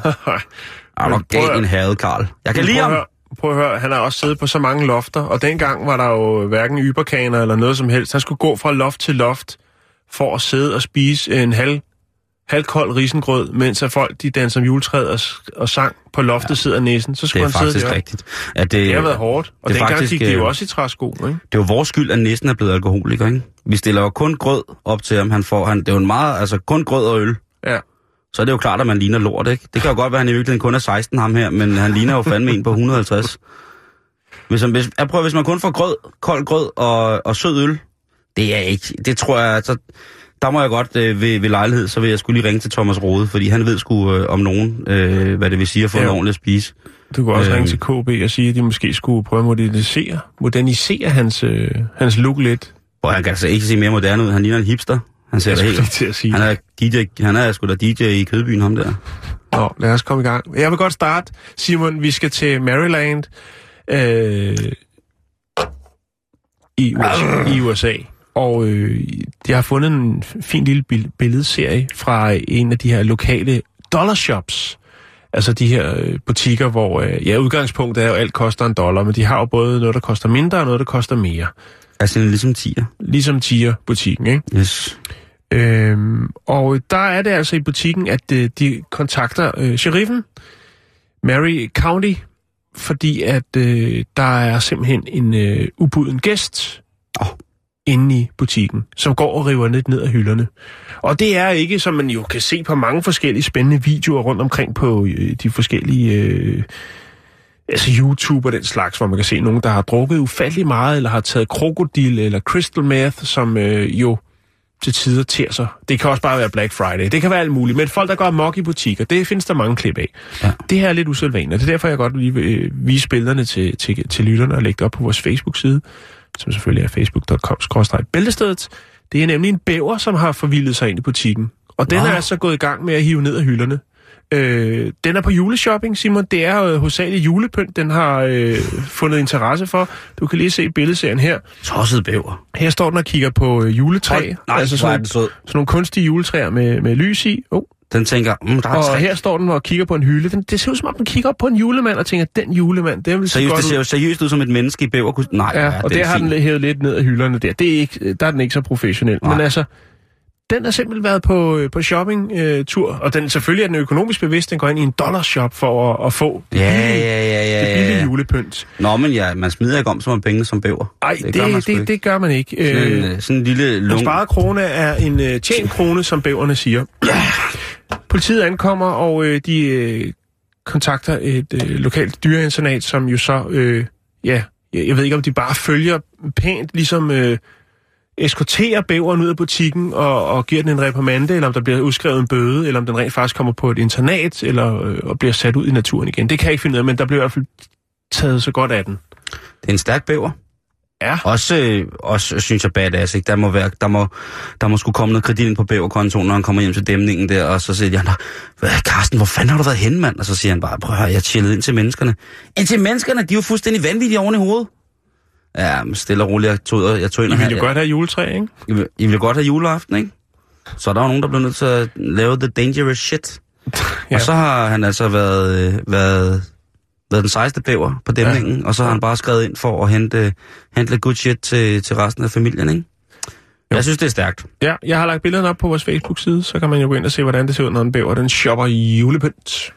Er du Men prøv gal at- en hadet, Karl? Jeg kan lide at ham. høre, prøv at høre, han har også siddet på så mange lofter, og dengang var der jo hverken yberkaner eller noget som helst. Han skulle gå fra loft til loft for at sidde og spise en halv, halvkold risengrød, mens at folk de danser om juletræet og, og sang på loftet ja, sidder næsen. Så Det skulle er han sidde faktisk der. rigtigt. At det, Det har været hårdt, og det er dengang faktisk, gik de jo øh, også i træsko, ikke? det er jo vores skyld, at næsten er blevet alkoholiker, ikke? Vi stiller jo kun grød op til ham. Han får, han, det er jo en meget, altså kun grød og øl. Ja. Så er det jo klart, at man ligner lort, ikke? Det kan jo godt være, at han i virkeligheden kun er 16, ham her, men han ligner jo fandme en på 150. Hvis, han, hvis, jeg prøver, hvis man kun får grød, kold grød og, og sød øl, det er ikke, det tror jeg, altså, der må jeg godt øh, ved, ved lejlighed, så vil jeg skulle lige ringe til Thomas Rode, fordi han ved sgu øh, om nogen, øh, hvad det vil sige at få Ja. en ordentlig at spise. Du kan også Øh. ringe til KB og sige, at de måske skulle prøve at modernisere, modernisere hans, øh, hans look lidt. Og han kan altså ikke se mere moderne ud, han ligner en hipster. Han ser Jeg helt... til at sige. Han er, DJ, han er sgu da DJ i Kødbyen, ham der. Nå, lad os komme i gang. Jeg vil godt starte, Simon. Vi skal til Maryland øh, i, USA, i USA. Og øh, jeg har fundet en fin lille bil- billedserie fra en af de her lokale dollar shops. Altså de her øh, butikker, hvor øh, ja, udgangspunktet er jo, at alt koster en dollar, men de har jo både noget, der koster mindre, og noget, der koster mere. Altså ligesom tiger. Ligesom Tier-butikken, ikke? Yes. Øhm, og der er det altså i butikken, at øh, de kontakter øh, sheriffen, Mary County, fordi at øh, der er simpelthen en øh, ubuden gæst Åh. Inde i butikken, som går og river lidt ned af hylderne. Og det er ikke, som man jo kan se på mange forskellige spændende videoer rundt omkring på øh, de forskellige... Øh, altså YouTube og den slags, hvor man kan se nogen, der har drukket ufattelig meget, eller har taget krokodil eller crystal meth, som øh, jo til tider ter sig. Det kan også bare være Black Friday. Det kan være alt muligt. Men folk, der går amok i butikker, det findes der mange klip af. Ja. Det her er lidt usædvanligt, og det er derfor, jeg godt lige vil øh, vise billederne til, til, til lytterne og lægge det op på vores Facebook-side, som selvfølgelig er facebook.com-bæltestedet. Det er nemlig en bæver, som har forvildet sig ind i butikken. Og den Nå. er altså gået i gang med at hive ned af hylderne. Øh, den er på juleshopping, Simon. Det er øh, hovedsageligt julepynt, den har øh, fundet interesse for. Du kan lige se billedserien her. Tosset bæver. Her står den og kigger på øh, juletræ. Hold- nej, altså sådan, sød. sådan nogle kunstige juletræer med, med lys i. Oh. Den tænker, mm, der er Og tre. her står den og kigger på en hylde. Den, det ser ud som om, den kigger op på en julemand og tænker, den julemand, det vil se godt det ser ud. jo seriøst ud som et menneske i bæver. Nej, Ja, og det der har fint. den hævet lidt ned af hylderne der. Det er ikke, der er den ikke så professionel. Nej. Men altså, den har simpelthen været på, øh, på shoppingtur, og den selvfølgelig er den økonomisk bevidst, den går ind i en dollarshop for at, at få det Ja, billige, ja, ja, ja, det ja, billige ja. julepynt. Nå, men ja, man smider ikke om så mange penge som bæver. Nej, det, gør man det, det, ikke. det gør man ikke. Sådan en, Øh, øh, sådan en lille en lung... sparet krone er en øh, tjent krone, som bæverne siger. Politiet ankommer, og øh, de øh, kontakter et øh, lokalt dyreinternat, som jo så, øh, ja, jeg, jeg ved ikke, om de bare følger pænt, ligesom øh, eskorterer bæveren ud af butikken og, og giver den en reprimande, eller om der bliver udskrevet en bøde, eller om den rent faktisk kommer på et internat, eller øh, og bliver sat ud i naturen igen. Det kan jeg ikke finde ud af, men der bliver i hvert fald taget så godt af den. Det er en stærk bæver. Ja. Også, øh, også synes jeg badass, ikke? Der må, være, der må, der må skulle komme noget kredit ind på bæverkontoen, når han kommer hjem til dæmningen der, og så siger han, hvad, Carsten, hvor fanden har du været henne, mand? Og så siger han bare, prøv at høre, jeg chillede ind til menneskerne. Ind til menneskerne, de er jo fuldstændig vanvittige oven i hovedet. Ja, men stille og roligt, jeg tog, jeg tog ind I og vil her- jo godt have juletræ, ikke? I vil, I vil godt have juleaften, ikke? Så der var nogen, der blev nødt til at lave the dangerous shit. ja. Ja. Og så har han altså været, øh, været, været den sejeste bæver på dæmningen, ja. og så har han bare skrevet ind for at hente, hente lidt good shit til, til resten af familien, ikke? Jeg synes, det er stærkt. Ja, jeg har lagt billederne op på vores Facebook-side, så kan man jo gå ind og se, hvordan det ser ud, når en bæver den shopper julepynt.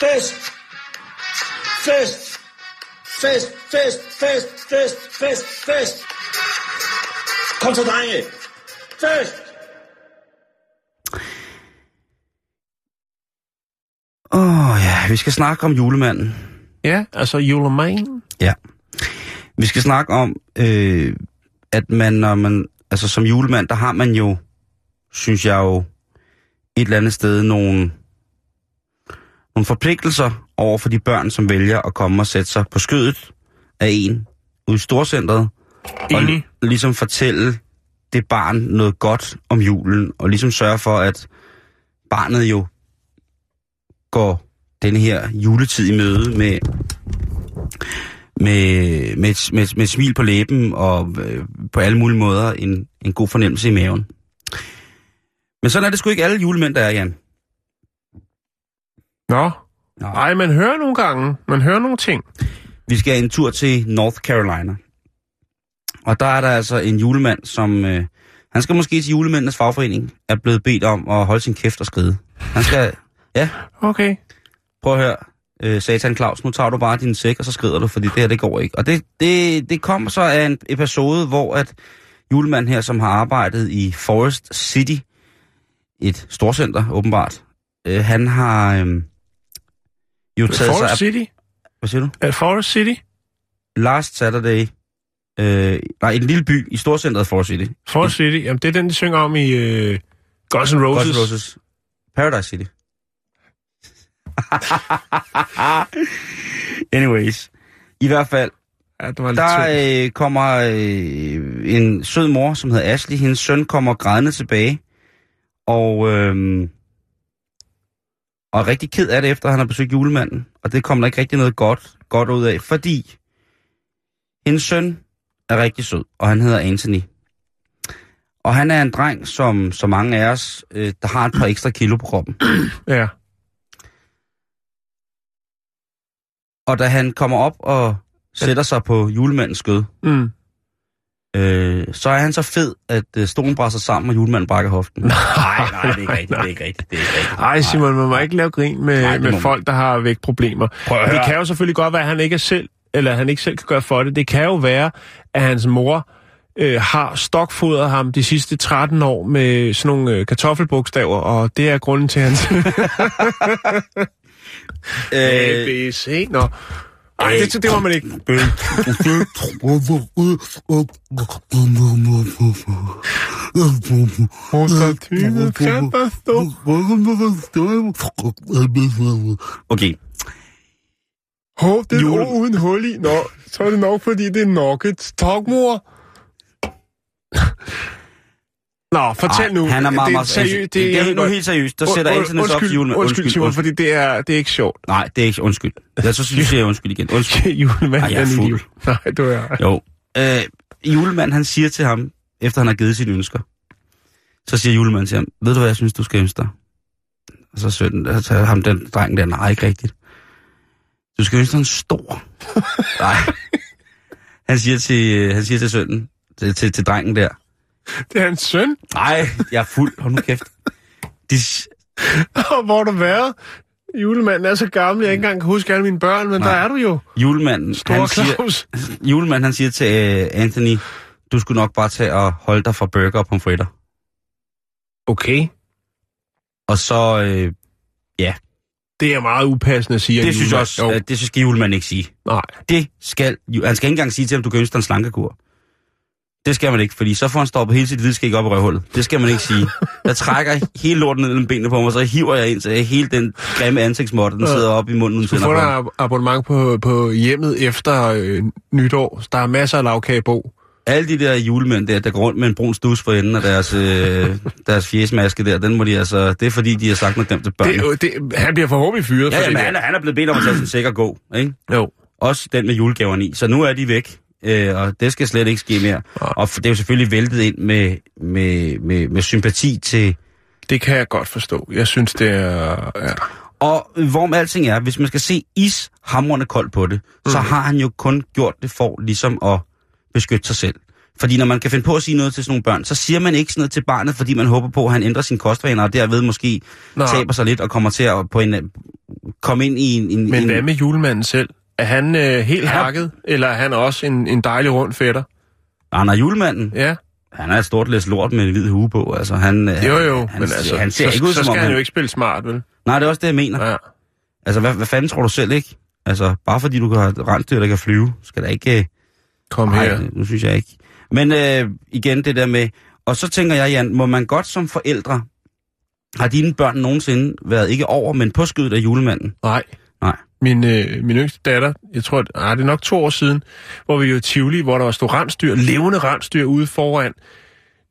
Fest! Fest! Fest, fest, fest, fest, fest, fest! Kom så, drenge! Fest! Åh oh, ja, vi skal snakke om julemanden. Ja, altså julemand. Ja. Vi skal snakke om, øh, at man, når man, altså som julemand, der har man jo, synes jeg jo, et eller andet sted nogle, nogle forpligtelser over for de børn, som vælger at komme og sætte sig på skødet af en ude i storcentret. Og Enig. li- ligesom fortælle det barn noget godt om julen, og ligesom sørge for, at barnet jo går den her juletid i møde med, med, med, et- med, med et smil på læben og øh, på alle mulige måder en, en god fornemmelse i maven. Men sådan er det sgu ikke alle julemænd, der er, Jan. Nå, Nå. nej, man hører nogle gange, man hører nogle ting. Vi skal en tur til North Carolina. Og der er der altså en julemand, som... Øh, han skal måske til julemændenes fagforening, er blevet bedt om at holde sin kæft og skride. Han skal... Ja, Okay. prøv at høre, øh, Satan Claus, nu tager du bare din sæk, og så skrider du, fordi det her, det går ikke. Og det, det, det kom så af en episode, hvor at julemanden her, som har arbejdet i Forest City, et storcenter åbenbart, øh, han har øh, jo taget sig Forest. City? Hvad siger du? Er det Forest City? Last Saturday, øh, nej, en lille by i storcentret Forest City. Forest City, jamen det er den, de synger om i øh, Guns N' Roses. Guns N' Roses. Paradise City. Anyways. I hvert fald, Ja, det var lidt der øh, kommer øh, en sød mor, som hedder Ashley. Hendes søn kommer grædende tilbage. Og, øh, og er rigtig ked af det, efter han har besøgt julemanden. Og det kommer der ikke rigtig noget godt, godt ud af, fordi hendes søn er rigtig sød, og han hedder Anthony. Og han er en dreng, som så mange af os, øh, der har et par ekstra kilo på kroppen. Ja. Og da han kommer op og sætter sig på julemandens skød, Mm. øh, så er han så fed, at øh, stolen brænder sammen, og julemanden brækker hoften. nej, nej, det er ikke rigtigt, det er ikke rigtigt, det er ikke rigtigt. Ej, Simon, man må ikke lave grin med, Nej, med folk, der har vægtproblemer. Det kan jo selvfølgelig godt være, at han ikke er selv, eller han ikke selv kan gøre for det. Det kan jo være, at hans mor øh, har stokfodret ham de sidste 13 år med sådan nogle øh, kartoffelbogstaver, og det er grunden til hans A, B, C. Nå. Ej, det, det må man ikke. Okay, Hov, det er Jule- uden hul i. Nå, så er det nok, fordi det er nuggets. Tak, mor. Nå, fortæl Ej, nu. han er meget, det meget... seriøst. Det, det, jeg er nu helt seriøst. Der sætter sig op undskyld, julemanden. Undskyld, Simon, fordi det er, det er ikke sjovt. Nej, det er ikke undskyld. Jeg så synes jeg, undskyld igen. Undskyld. Julemanden Ej, jeg er fuld. Nej, du er... Jo. Øh, julemanden, han siger til ham, efter han har givet sine ønsker, så siger julemanden til ham, ved du hvad jeg synes, du skal ønske dig? Og så sønnen, så tager ham den dreng der, nej, ikke rigtigt. Du skal ønske dig en stor. nej. Han siger til, øh, han siger til sønnen, til, til, til drengen der, Det er hans søn. Nej, jeg er fuld. Hold nu kæft. De, Og hvor har du været? Julemanden er så gammel, jeg ikke engang kan huske alle mine børn, men Nej. der er du jo. julemanden, Store han siger, Claus. julemanden, han siger til uh, Anthony, du skulle nok bare tage og holde dig fra burger og pomfritter. Okay. Og så, øh, Det er meget upassende at sige. at det synes jeg også, Jo. øh, det skal julemanden ikke sige. Nej. Det skal, han skal ikke engang sige til ham, du kan ønske dig en slankekur. Det skal man ikke, fordi så får han stoppet hele sit hvidskæg op i røvhullet. Det skal man ikke sige. Jeg trækker hele lorten ned mellem benene på mig, og så hiver jeg ind, så jeg hele den grimme ansigtsmåtte, den sidder op i munden. Du får dig abonnement på, på hjemmet efter øh, nytår. Der er masser af lavkagebo. Alle de der julemænd der, der går rundt med en brun stus for enden af deres, øh, deres fjesmaske der, den må de altså... Det er fordi, de har sagt noget glemt til Det, er børnene. jo- det, han bliver forhåbentlig fyret Ja, for ja, det men der. han, er- han er blevet bedt om at tage sin og gå, ikke? Jo. Også den med julegaverne i. Så nu er de væk, øh, og det skal slet ikke ske mere. Og det er jo selvfølgelig væltet ind med, med, med, med sympati til... Det kan jeg godt forstå. Jeg synes, det er... Ja. Og hvorom alting er, hvis man skal se ishamrende koldt på det, mm. så har han jo kun gjort det for ligesom at beskytte sig selv. Fordi når man kan finde på at sige noget til sådan nogle børn, så siger man ikke sådan noget til barnet, fordi man håber på, at han ændrer sine kostvaner, og derved måske Nå. taber sig lidt og kommer til at på en, komme ind i en... en Men en, hvad med julemanden selv? Er han øh, helt Ja. hakket, eller er han også en, en dejlig rund fætter? Han er julemanden. Ja, Han er et stort læs lort med en hvid hue på. Altså, han, jo jo, han, men altså, han ser så, ikke ud så som skal om han han... jo ikke spille smart, vel? Nej, det er også det, jeg mener. Ja. Altså, hvad, hvad fanden tror du selv, ikke? Altså, bare fordi du kan have et rensdyr, der kan flyve, skal der ikke... øh, Kom Nej, her. nu synes jeg ikke. Men øh, igen, det der med... Og så tænker jeg, Jan, må man godt som forældre... Har dine børn nogensinde været ikke over, men på skødet af julemanden? Nej. Nej. Min, øh, min yngste datter, jeg tror, at, ah, det er nok to år siden, hvor vi jo i Tivoli, hvor der var stod rensdyr, levende rensdyr ude foran,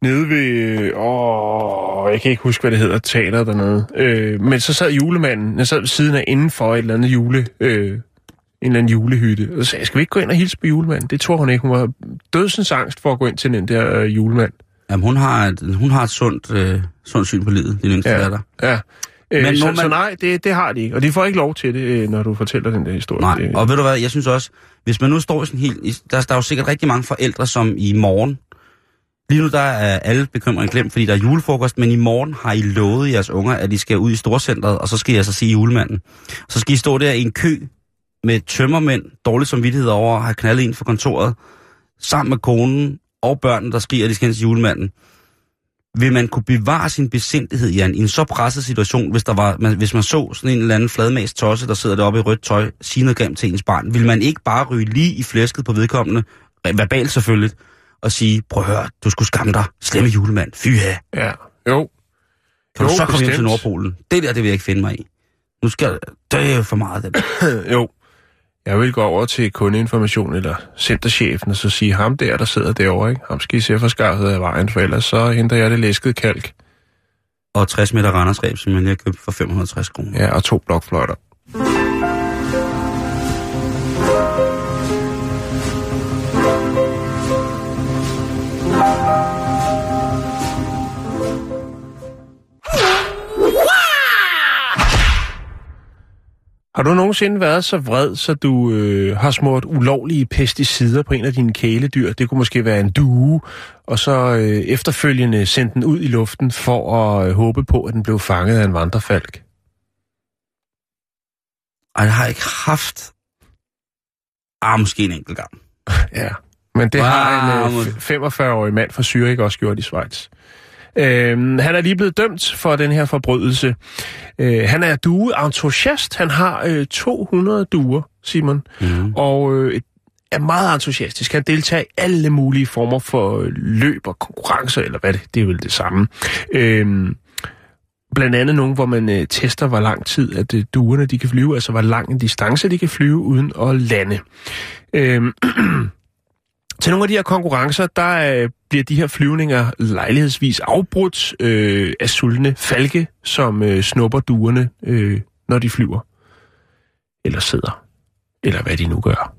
nede ved, øh, åh, jeg kan ikke huske, hvad det hedder, teater dernede. Øh, men så sad julemanden, jeg sad ved siden af indenfor et eller andet jule, øh, en eller anden julehytte, og så sagde jeg, skal vi ikke gå ind og hilse på julemanden? Det tror hun ikke. Hun var dødsens angst for at gå ind til den der øh, julemand. Jamen, hun har et, hun har et sundt, øh, sundt syn på livet, din yngste ja. datter. Ja. Øh, Men så, man- så nej, det, det har de ikke. Og de får ikke lov til det, øh, når du fortæller den der historie. Nej, Det, og ved du hvad, jeg synes også, hvis man nu står i sådan helt... Der, der er jo sikkert rigtig mange forældre, som i morgen... Lige nu der er alle bekymringer glemt, fordi der er julefrokost, men i morgen har I lovet jeres unger, at I skal ud i storcentret, og så skal I altså se julemanden. Så skal I stå der i en kø med tømmermænd, dårlig samvittighed over at have knaldet ind for kontoret, sammen med konen og børnene, der skriger, at de skal hen til julemanden. Vil man kunne bevare sin besindighed, Jan, i en så presset situation, hvis, der var, man, hvis man så sådan en eller anden fladmast tosse, der sidder deroppe i rødt tøj, sige noget grimt til ens barn, vil man ikke bare ryge lige i flæsket på vedkommende, verbalt selvfølgelig, og sige, prøv at høre, du skulle skamme dig, slemme julemand, fy. Ja, jo. Kan du Jo, så komme hjem til. Nordpolen? Det der, det vil jeg ikke finde mig i. Nu skal det er for meget, det der. jo. Jeg vil gå over til kundeinformation eller centerchefen og så sige, ham der, der sidder derovre, ikke? ham skal I se for skaffet af vejen, for ellers så henter jeg det læskede kalk. Og 60 meter randersreb, som jeg lige har købt for 560 kroner. Ja, og to blokfløjter. Har du nogensinde været så vred, så du øh, har smurt ulovlige pesticider på en af dine kæledyr? Det kunne måske være en due, og så øh, efterfølgende sendt den ud i luften for at øh, håbe på, at den blev fanget af en vandrefalk. Ej, jeg har ikke haft... Ah, måske en enkelt gang. Ja, men det har en Wow. øh, f- 45-årig mand fra Zürich også gjort i Schweiz. Øhm, han er lige blevet dømt for den her forbrydelse. Øh, han er due-entusiast. Han har øh, 200 duer, Simon, Mm. og øh, er meget entusiastisk. Han deltager i alle mulige former for øh, løb og konkurrencer, eller hvad det, det er vel det samme. Øhm, blandt andet nogle, hvor man øh, tester, hvor lang tid at øh, duerne de kan flyve, altså hvor lang en distance de kan flyve uden at lande. Øhm, til nogle af de her konkurrencer, der øh, bliver de her flyvninger lejlighedsvis afbrudt øh, af sultne falke, som øh, snupper duerne, øh, når de flyver. Eller sidder. Eller hvad de nu gør.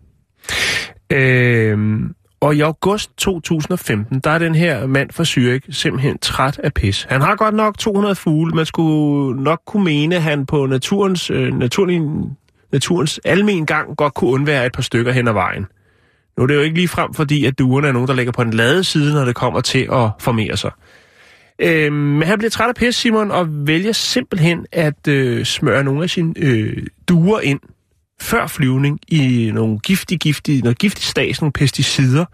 Øh, og i august 2015, der er den her mand fra Zürich simpelthen træt af pis. Han har godt nok 200 fugle. Man skulle nok kunne mene, at han på naturens, øh, naturlig, naturens almen gang godt kunne undvære et par stykker hen ad vejen. Nu er det jo ikke lige frem, fordi at duerne er nogen, der ligger på den lade side, når det kommer til at formere sig. Øh, men han bliver træt af pis, Simon, og vælger simpelthen at øh, smøre nogle af sine øh, duer ind før flyvning i nogle giftige, giftige, noget giftig stas, nogle pesticider,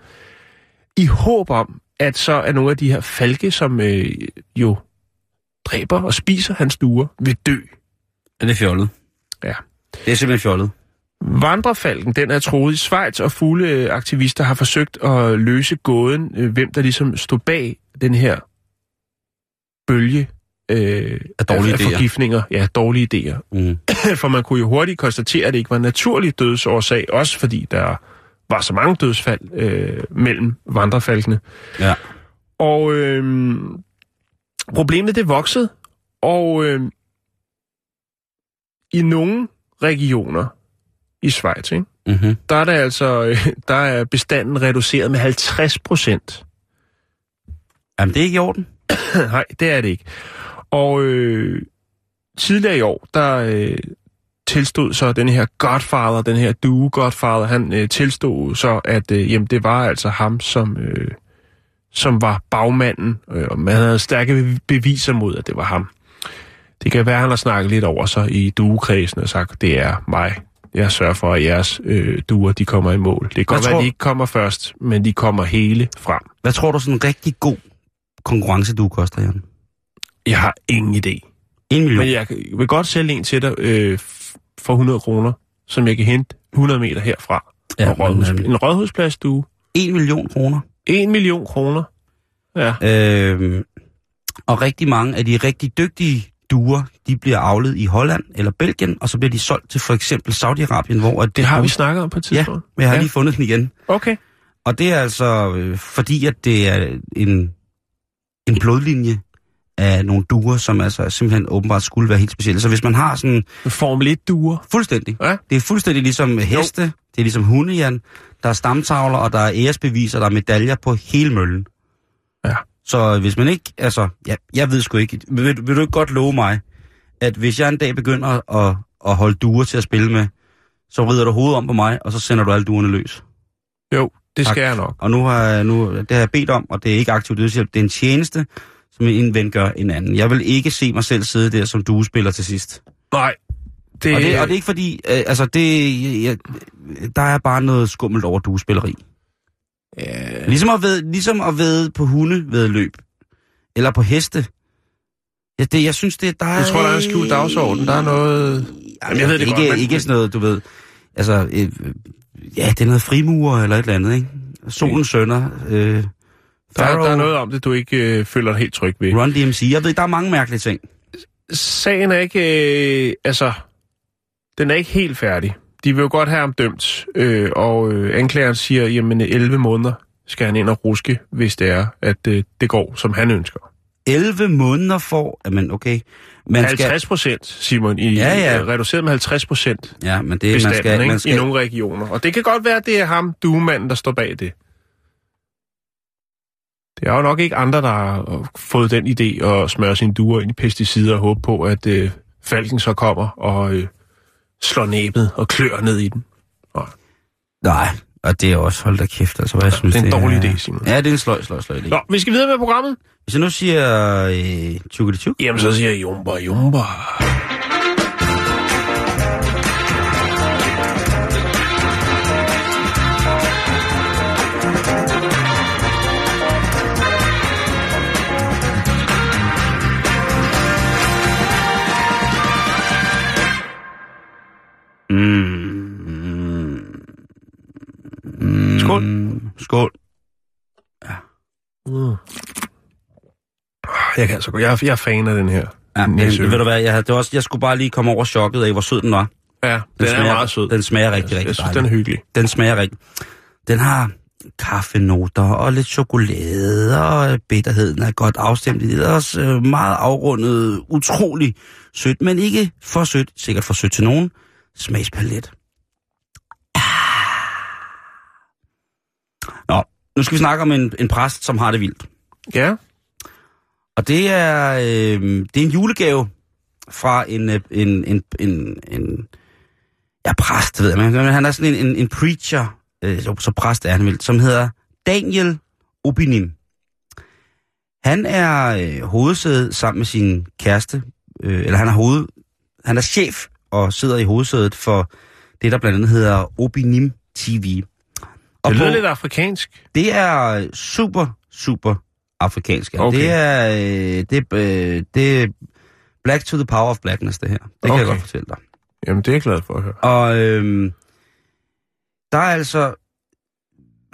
i håb om, at så er nogle af de her falke, som øh, jo dræber og spiser hans duer, vil dø. Er det fjollet? Ja. Det er simpelthen fjollet. Vandrefalken, den er troet i Schweiz, og fugleaktivister har forsøgt at løse gåden, øh, hvem der ligesom stod bag den her bølge øh, Af dårlige af idéer. forgiftninger. Ja, dårlige idéer. Mm. For man kunne jo hurtigt konstatere, at det ikke var en naturlig dødsårsag, også fordi der var så mange dødsfald øh, mellem vandrefalkene. Ja. Og øh, problemet det voksede, og øh, i nogle regioner i Schweiz, ikke, Mm-hmm. der er, der, altså, der er bestanden reduceret med 50 procent. Jamen, det er ikke i orden. Nej, det er det ikke. Og øh, tidligere i år, der øh, tilstod så den her Godfather, den her duo Godfather, han øh, tilstod så, at øh, jamen, det var altså ham, som, øh, som var bagmanden, øh, og man havde stærke beviser mod, at det var ham. Det kan være, at han har snakket lidt over sig i duekredsen og sagt, det er mig. Jeg sørger for, at jeres øh, duer, de kommer i mål. Det kan godt tror- være, at de ikke kommer først, men de kommer hele frem. Hvad tror du sådan en rigtig god konkurrence, du koster, Jan? Jeg har ingen idé. En million. Men jeg vil godt sælge en til dig øh, for 100 kroner, som jeg kan hente 100 meter herfra. Ja, rådhus, øh, en rådhusplads, du. En million kroner. 1 million kroner. Ja. Øhm, og rigtig mange af de rigtig dygtige duer, de bliver avlet i Holland eller Belgien, og så bliver de solgt til for eksempel Saudi-Arabien, hvor... At Det har vi snakket om på et Ja, tidspunkt. men jeg har Ja. lige fundet den igen. Okay. Og det er altså øh, fordi, at det er en, en blodlinje af nogle duer, som altså simpelthen åbenbart skulle være helt specielle. Så hvis man har sådan Formel 1-duer. fuldstændig, Ja. det er fuldstændig ligesom heste, det er ligesom hunde, Jan. Der er stamtavler, og der er æresbeviser, der er medaljer på hele møllen. Ja. Så hvis man ikke, altså, ja, jeg ved sgu ikke, vil, vil du ikke godt love mig, at hvis jeg en dag begynder at, at holde duer til at spille med, så vrider du hovedet om på mig, og så sender du alle duerne løs. Jo, det Tak. skal jeg nok. Og nu har jeg, nu, det har jeg bedt om, og det er ikke aktivt dødshjælp, det er en tjeneste, som en ven gør en anden. Jeg vil ikke se mig selv sidde der som duespiller til sidst. Nej. Det, Og det, og det er ikke fordi, øh, altså det, jeg, der er bare noget skummelt over duespilleri. Ja, Ligesom at ved, ligesom at ved på hunde ved løb. Eller på heste. Ja, det, jeg synes, det der er... jeg tror, der er en skjult dagsorden. Der er noget... Jamen, jeg ved det ikke, godt, men- Ikke sådan noget, du ved... Altså, øh, ja, det er noget frimurer eller et eller andet, ikke? Solens sønner. Øh, Der, der er noget om det, du ikke øh, føler dig helt tryg ved. Run DMC. Jeg ved, der er mange mærkelige ting. sagen er ikke... Øh, altså, den er ikke helt færdig. De vil jo godt have ham dømt, øh, og øh, anklageren siger, jamen 11 måneder skal han ind og ruske, hvis det er, at øh, det går, som han ønsker. 11 måneder for... Jamen, okay. Man 50 procent, Simon, i, Ja, ja. øh, reduceret med 50 procent Ja, men det, man skal, ikke? man i skal, nogle regioner. Og det kan godt være, at det er ham, duemanden, der står bag det. Det er jo nok ikke andre, der har fået den idé at smøre sine duer ind i pesticider og håbe på, at øh, falken så kommer og øh, slår næbet og klør ned i den. Nej, og det er også, hold da kæft, altså, hvad jeg synes, det er en dårlig er- idé, Simon. Ja, det er en sløj, sløj, sløj idé. Nå, vi skal videre med programmet. Hvis jeg nu siger øh, tjukkedi tjuk, Jamen, så siger jeg jumba, jumba. Mm. Mm. Skål. Skål. Mm. Jeg kan altså godt. Jeg, er- jeg er fan af den her. Ja, men, Næsø. ved du hvad, jeg, det var også, jeg skulle bare lige komme over chokket af, hvor sød den var. Ja, den, Den er smager- meget sød. Den smager rigtig, jeg rigtig synes, dejligt. den er hyggelig. Den smager rigtig. Den har kaffenoter og lidt chokolade, og bitterheden er godt afstemt. Det er også øh, meget afrundet, utrolig sødt, men ikke for sødt, sikkert for sødt til nogen. Smagspalet. Ah. Nå, nu skal vi snakke om en, en præst, som har det vildt. Ja, Og det er, øh, det er en julegave fra en, øh, en, en, en, en ja, præst, ved jeg, men han er sådan en, en, en preacher, øh, så, så præst er han vel, som hedder Daniel Obinim. Han er øh, hovedsædet sammen med sin kæreste, øh, eller han er, hoved, han er chef og sidder i hovedsædet for det, der blandt andet hedder Obinim TV. Og Det lyder på- lidt afrikansk. det er super, super afrikansk. Okay. Okay. Det er, øh, det, øh, det er black to the power of blackness, det her. Det kan Okay. jeg godt fortælle dig. Jamen, det er jeg glad for at høre. Og øhm, der er altså...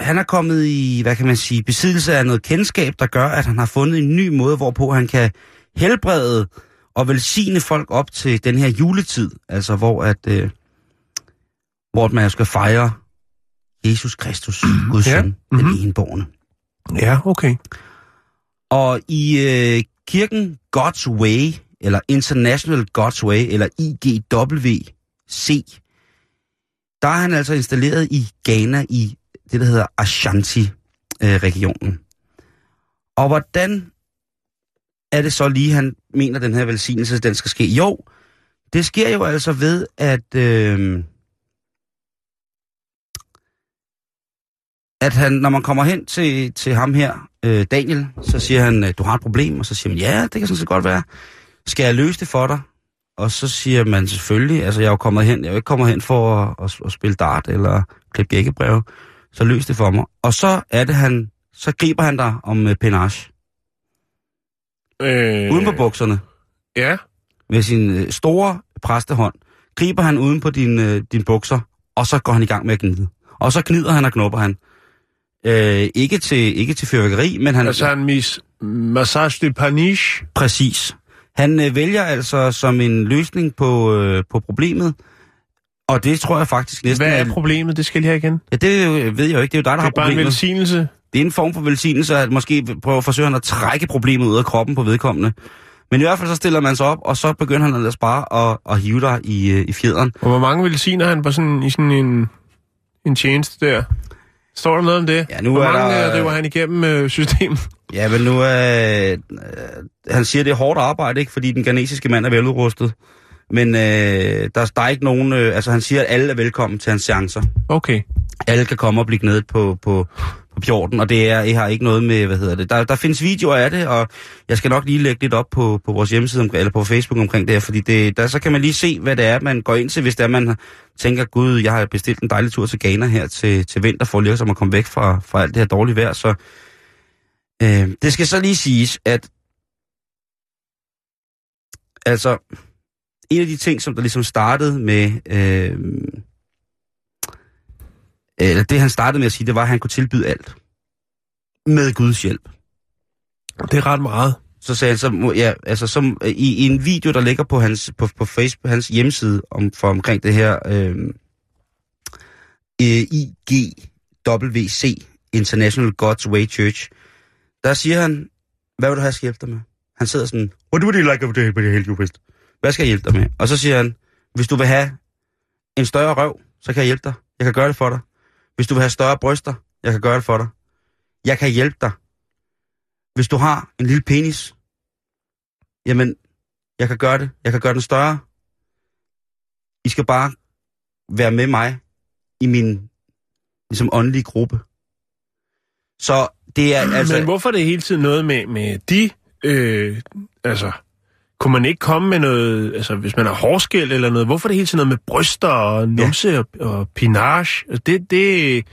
Han er kommet i, hvad kan man sige, besiddelse af noget kendskab, der gør, at han har fundet en ny måde, hvorpå han kan helbrede og velsigne folk op til den her juletid. Altså, hvor at... Øh, hvor man skal fejre Jesus Kristus, Guds Ja, søn, den mhm. enborgne. Ja, okay. Og i øh, kirken God's Way, eller International God's Way, eller IGWC, der er han altså installeret i Ghana i det, der hedder Ashanti-regionen. Og hvordan er det så lige, han mener, den her velsignelse, den skal ske? Jo, det sker jo altså ved, at... Øh, at han, når man kommer hen til, til ham her, øh, Daniel, så siger han, øh, du har et problem, og så siger man, ja, det kan sådan set godt være. Skal jeg løse det for dig? Og så siger man selvfølgelig, altså jeg er jo kommet hen, jeg er jo ikke kommet hen for at, at, at spille dart eller klippe gækkebreve, så løs det for mig. Og så er det han, så griber han dig om øh, penage, Øh, uden på bukserne, Ja, med sin øh, store præstehånd, griber han uden på din, øh, din bukser, og så går han i gang med at gnide. Og så gnider han og knupper han. Øh, ikke, til, ikke til fyrværkeri, men han... altså en mis massage de paniche. Præcis. Han øh, vælger altså som en løsning på, øh, på problemet, og det tror jeg faktisk næsten... Hvad er problemet? Det skal jeg igen. Ja, det øh, ved jeg jo ikke. Det er jo dig, der Det har er bare en problemet. velsignelse. Det er en form for velsignelse, at måske prøver forsøger han at trække problemet ud af kroppen på vedkommende. Men i hvert fald så stiller man sig op, og så begynder han ellers bare at, at hive dig i, øh, i fjederen. Og hvor mange velsigner han på sådan, i sådan en, en tjeneste der? Står der noget om det? Ja, nu hvor er mange der- øh, river han igennem øh, systemet? Ja, men nu er... Øh, han siger, det er hårdt arbejde, ikke? Fordi den ghanesiske mand er veludrustet. Men øh, der, der er ikke nogen... Øh, altså, han siger, at alle er velkommen til hans chancer. Okay. alle kan komme og blive gnedet på, på, på pjorten, og det er, jeg har ikke noget med, hvad hedder det. Der, der findes videoer af det, og jeg skal nok lige lægge lidt op på, på vores hjemmeside, om, eller på Facebook omkring det her, fordi det, der, så kan man lige se, hvad det er, man går ind til, hvis det er, man tænker, gud, jeg har bestilt en dejlig tur til Ghana her til, til vinter, for lige at komme væk fra, fra alt det her dårlige vejr, så øh, det skal så lige siges, at altså, en af de ting, som der ligesom startede med, øh, eller det han startede med at sige, det var, at han kunne tilbyde alt. Med Guds hjælp. Det er ret meget. Så sagde han så, ja, altså som øh, i, i en video, der ligger på hans, på, på Facebook, hans hjemmeside om, for omkring det her øh, IGWC, International God's Way Church, der siger han, hvad vil du have, jeg skal hjælpe dig med? Han sidder sådan, what would you like to help you with? Hvad skal jeg hjælpe dig med? Og så siger han, hvis du vil have en større røv, så kan jeg hjælpe dig. Jeg kan gøre det for dig. Hvis du vil have større bryster, jeg kan gøre det for dig. Jeg kan hjælpe dig. Hvis du har en lille penis, jamen, jeg kan gøre det. Jeg kan gøre den større. I skal bare være med mig i min ligesom åndelige gruppe. Så det er altså... Men hvorfor er det hele tiden noget med, med de... Øh, altså, kunne man ikke komme med noget... Altså, hvis man har hårskæld eller noget, hvorfor er det hele tiden noget med bryster og numse ja. og, og pinage? Altså, Det, det...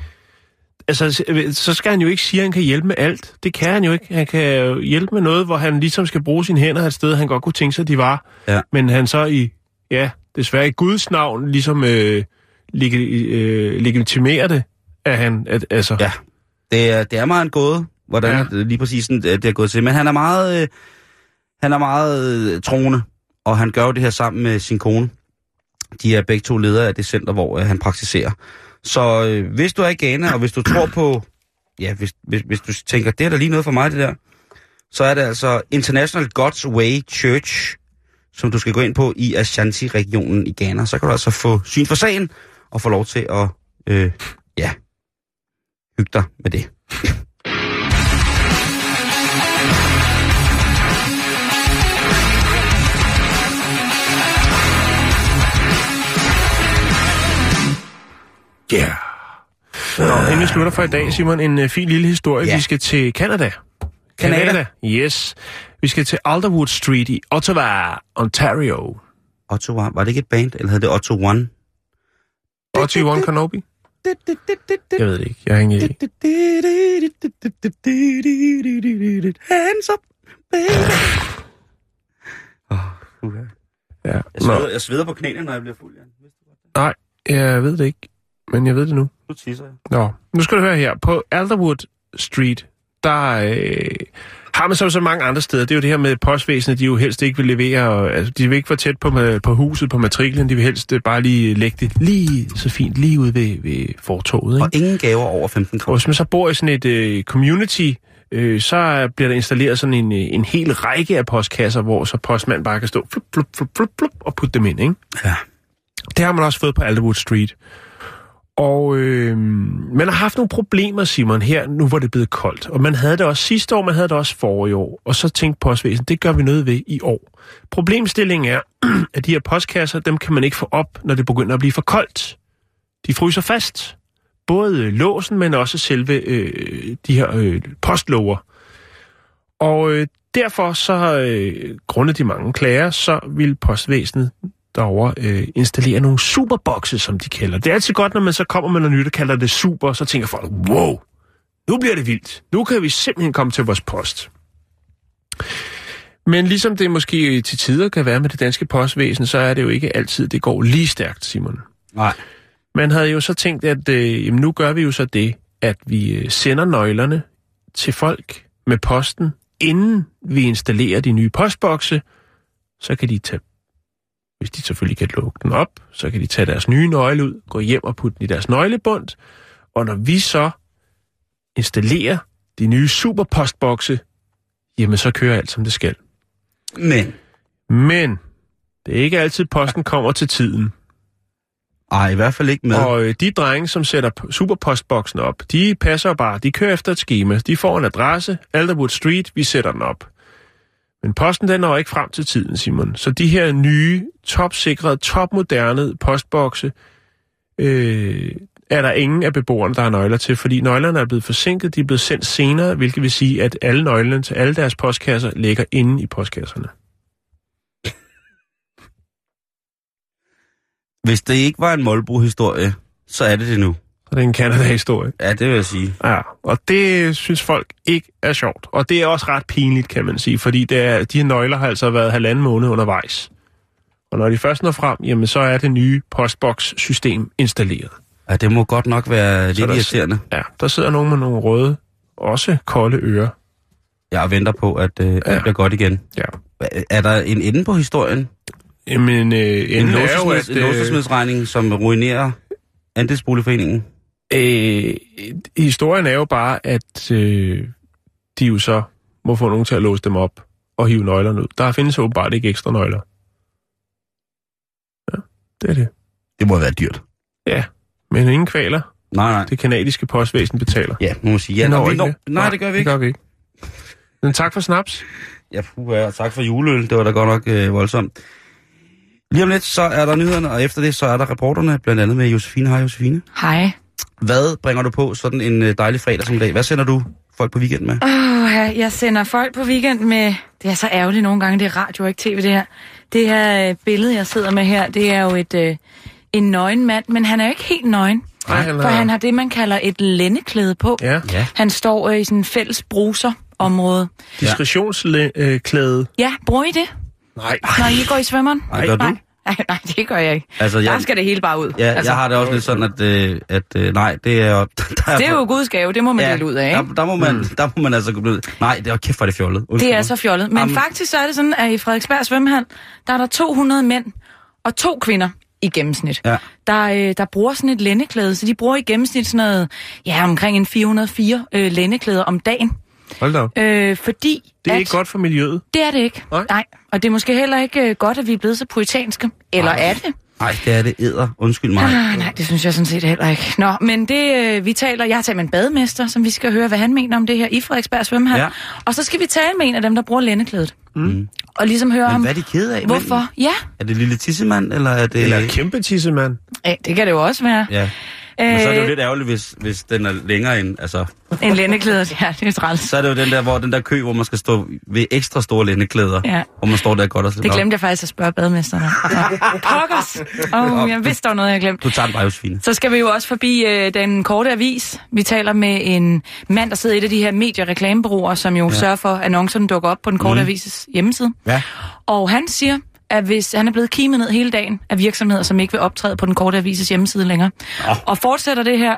Altså, så skal han jo ikke sige, at han kan hjælpe med alt. Det kan han jo ikke. Han kan hjælpe med noget, hvor han ligesom skal bruge sine hænder et sted, han godt kunne tænke sig, de var. Ja. Men han så i, ja, desværre i Guds navn, ligesom øh, leg, øh, legitimerer det, at han, at, altså... Ja. Det er, det er meget en gåde, hvordan Ja. lige præcis sådan, det er gået til. Men han er meget, øh, han er meget øh, troende, og han gør jo det her sammen med sin kone. De er begge to ledere af det center, hvor øh, han praktiserer. Så øh, hvis du er i Ghana, og hvis du tror på, ja, hvis, hvis, hvis du tænker, det er da lige noget for mig, det der, så er det altså International God's Way Church, som du skal gå ind på i Ashanti-regionen i Ghana. Så kan du altså få syn for sagen, og få lov til at, øh, ja, hygge dig med det. Yeah. inden vi slutter for i dag, Simon, en uh, fin lille historie. Ja. Vi skal til Canada. Canada? Yes. Vi skal til Alderwood Street i Ottawa, Ontario. Otto One. Var det ikke et band, eller hed det Otto One? Ottawa One Kenobi? Jeg ved det ikke. Jeg har ingen idé. Hands up, baby. Oh, uh. Ja. jeg, Nå, sveder, jeg sveder på knæene, når jeg bliver fuld, Jan. nej, jeg ved det ikke. Men jeg ved det nu. Nu tisser jeg. Nå, nu skal du høre her. På Alderwood Street, der øh, har man så så mange andre steder. Det er jo det her med postvæsenet, de jo helst ikke vil levere. Og, altså, de vil ikke være tæt på, med, på huset, på matriklen. De vil helst øh, bare lige lægge det lige så fint, lige ude ved, ved fortoget. Ikke? Og ingen gaver over 15 Og kroner. hvis man så bor i sådan et øh, community, øh, så bliver der installeret sådan en, øh, en hel række af postkasser, hvor så postmand bare kan stå flup, flup, flup, flup, flup, og putte dem ind. Ikke? Ja. Det har man også fået på Alderwood Street. Og øh, man har haft nogle problemer, Simon, her, nu hvor det er blevet koldt. Og man havde det også sidste år, man havde det også forrige år. Og så tænkte postvæsenet, det gør vi noget ved i år. Problemstillingen er, at de her postkasser, dem kan man ikke få op, når det begynder at blive for koldt. De fryser fast. Både øh, låsen, men også selve øh, de her øh, postlåger. Og øh, derfor så, øh, grundet de mange klager, så vil postvæsenet derovre øh, installere nogle superbokse, som de kalder det. Er altid godt, når man så kommer med noget nyt og kalder det super, så tænker folk, wow, nu bliver det vildt. Nu kan vi simpelthen komme til vores post. Men ligesom det måske til tider kan være med det danske postvæsen, så er det jo ikke altid, det går lige stærkt, Simon. Nej. Man havde jo så tænkt, at øh, jamen, nu gør vi jo så det, at vi øh, sender nøglerne til folk med posten, inden vi installerer de nye postbokse, så kan de tage, hvis de selvfølgelig kan lukke den op, så kan de tage deres nye nøgle ud, gå hjem og putte den i deres nøglebund, og når vi så installerer de nye superpostbokse, jamen så kører alt som det skal. Men, Men det er ikke altid, posten kommer til tiden. ej, i hvert fald ikke med. Og øh, de drenge, som sætter superpostboksen op, de passer bare, de kører efter et schema. De får en adresse, Alderwood Street, vi sætter den op. Men posten den når ikke frem til tiden, Simon. Så de her nye, topsikrede, topmoderne postbokse, øh, er der ingen af beboerne, der har nøgler til, fordi nøglerne er blevet forsinket, de er blevet sendt senere, hvilket vil sige, at alle nøglerne til alle deres postkasser ligger inde i postkasserne. Hvis det ikke var en Molbo-historie, så er det det nu. Så det er en Canada-historie. Ja, det vil jeg sige. Ja, og det synes folk ikke er sjovt. Og det er også ret pinligt, kan man sige, fordi det er, de her nøgler har altså været halvanden måned undervejs. Og når de først når frem, jamen så er det nye postbox-system installeret. Ja, det må godt nok være lidt der- irriterende. Ja, der sidder nogen med nogle røde, også kolde ører. Jeg venter på, at øh, Ja. bliver godt igen. Ja. Er der en ende på historien? Jamen, øh, En at en øh, låsesmidsregning, som ruinerer andelsboligforeningen? Øh, historien er jo bare, at øh, de jo så må få nogen til at låse dem op og hive nøglerne ud. Der findes åbenbart ikke ekstra nøgler. Ja, det er det. Det må være dyrt. Ja, men ingen kvaler. Nej, nej. Det kanadiske postvæsen betaler. Ja, må man sige. Ja, Det når vi ikke når... det. Nej, det gør vi ikke. Det gør vi ikke. Men tak for snaps. Ja, puha, og tak for juleøl. Det var da godt nok øh, voldsomt. Lige om lidt, så er der nyhederne, og efter det, så er der reporterne, blandt andet med Josefine. Hej Josefine. Hej. Hvad bringer du på sådan en øh, dejlig fredag som i dag? Hvad sender du folk på weekend med? Oh, jeg sender folk på weekend med... Det er så ærgerligt nogle gange, det er radio og ikke tv, det her. Det her øh, billede, jeg sidder med her, det er jo et, øh, en nøgen mand, men han er jo ikke helt nøgen. Nej, han For han har det, man kalder et lændeklæde på. Ja. Ja. Han står øh, i sådan en fælles bruserområde. Diskretionsklæde. Ja, bruger I det, Nej. når I går i svømmeren? Ej, gør du? Nej, nej, nej, det gør jeg ikke. Altså, Der jeg, skal det hele bare ud. ja, altså, jeg har det også lidt sådan, at, øh, at øh, nej, det er jo... Der Det er jo Guds gave, det må man dele ud af, ikke? Der, der, må man, mm. der må man altså gå ud. Nej, det er kæft, hvor er det fjollet. Undskyld Det er så fjollet. Men Jamen. faktisk så er det sådan, at i Frederiksberg svømmehal, der er der 200 mænd og to kvinder i gennemsnit, Ja. der, øh, der bruger sådan et lændeklæde. Så de bruger i gennemsnit sådan noget, ja, omkring en 404 øh, lændeklæder om dagen. Hold da op. Øh, fordi Det er at, ikke godt for miljøet. Det er det ikke. Nej. Nej. Og det er måske heller ikke øh, godt, at vi er blevet så puritanske. Eller er det? Nej, det er det æder. Undskyld mig. Ah, nej, det synes jeg sådan set heller ikke. Nå, men det, øh, vi taler, jeg har talt med en bademester, som vi skal høre, hvad han mener om det her i Frederiksberg Svømmehal. Ja. Og så skal vi tale med en af dem, der bruger lændeklædet. Mm. Og ligesom høre Men ham, hvad er de kede af? hvorfor? Ja, Er det lille tissemand, eller er det... Eller kæmpe tissemand. Ja, det kan det jo også være. Ja. Men så er det jo Øh, lidt ærgerligt, hvis, hvis den er længere end... Altså, En lændeklæder, ja, det er træls. så er det jo den der, hvor den der kø, hvor man skal stå ved ekstra store lændeklæder. Ja. Hvor man står der godt og Det glemte jeg faktisk at spørge bademesteren om. Pokkers! Åh, oh, jeg vidste, der var noget, jeg glemte. Du tager den bare, Josefine. Så skal vi jo også forbi øh, den korte avis. Vi taler med en mand, der sidder i et af de her mediereklamebureauer, som jo ja. sørger for, at annoncerne dukker op på den korte mm. avises hjemmeside. Ja. Og han siger, at hvis han er blevet kimet ned hele dagen af virksomheder, som ikke vil optræde på den korte avises hjemmeside længere, oh. og fortsætter det her,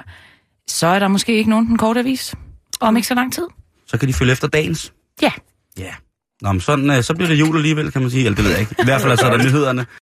så er der måske ikke nogen den korte avis om ikke så lang tid. Så kan de følge efter dagens. Ja. Ja. Nå, men sådan, øh, så bliver det jul alligevel, kan man sige. Eller det ved jeg ikke. I hvert fald altså, er der nyhederne.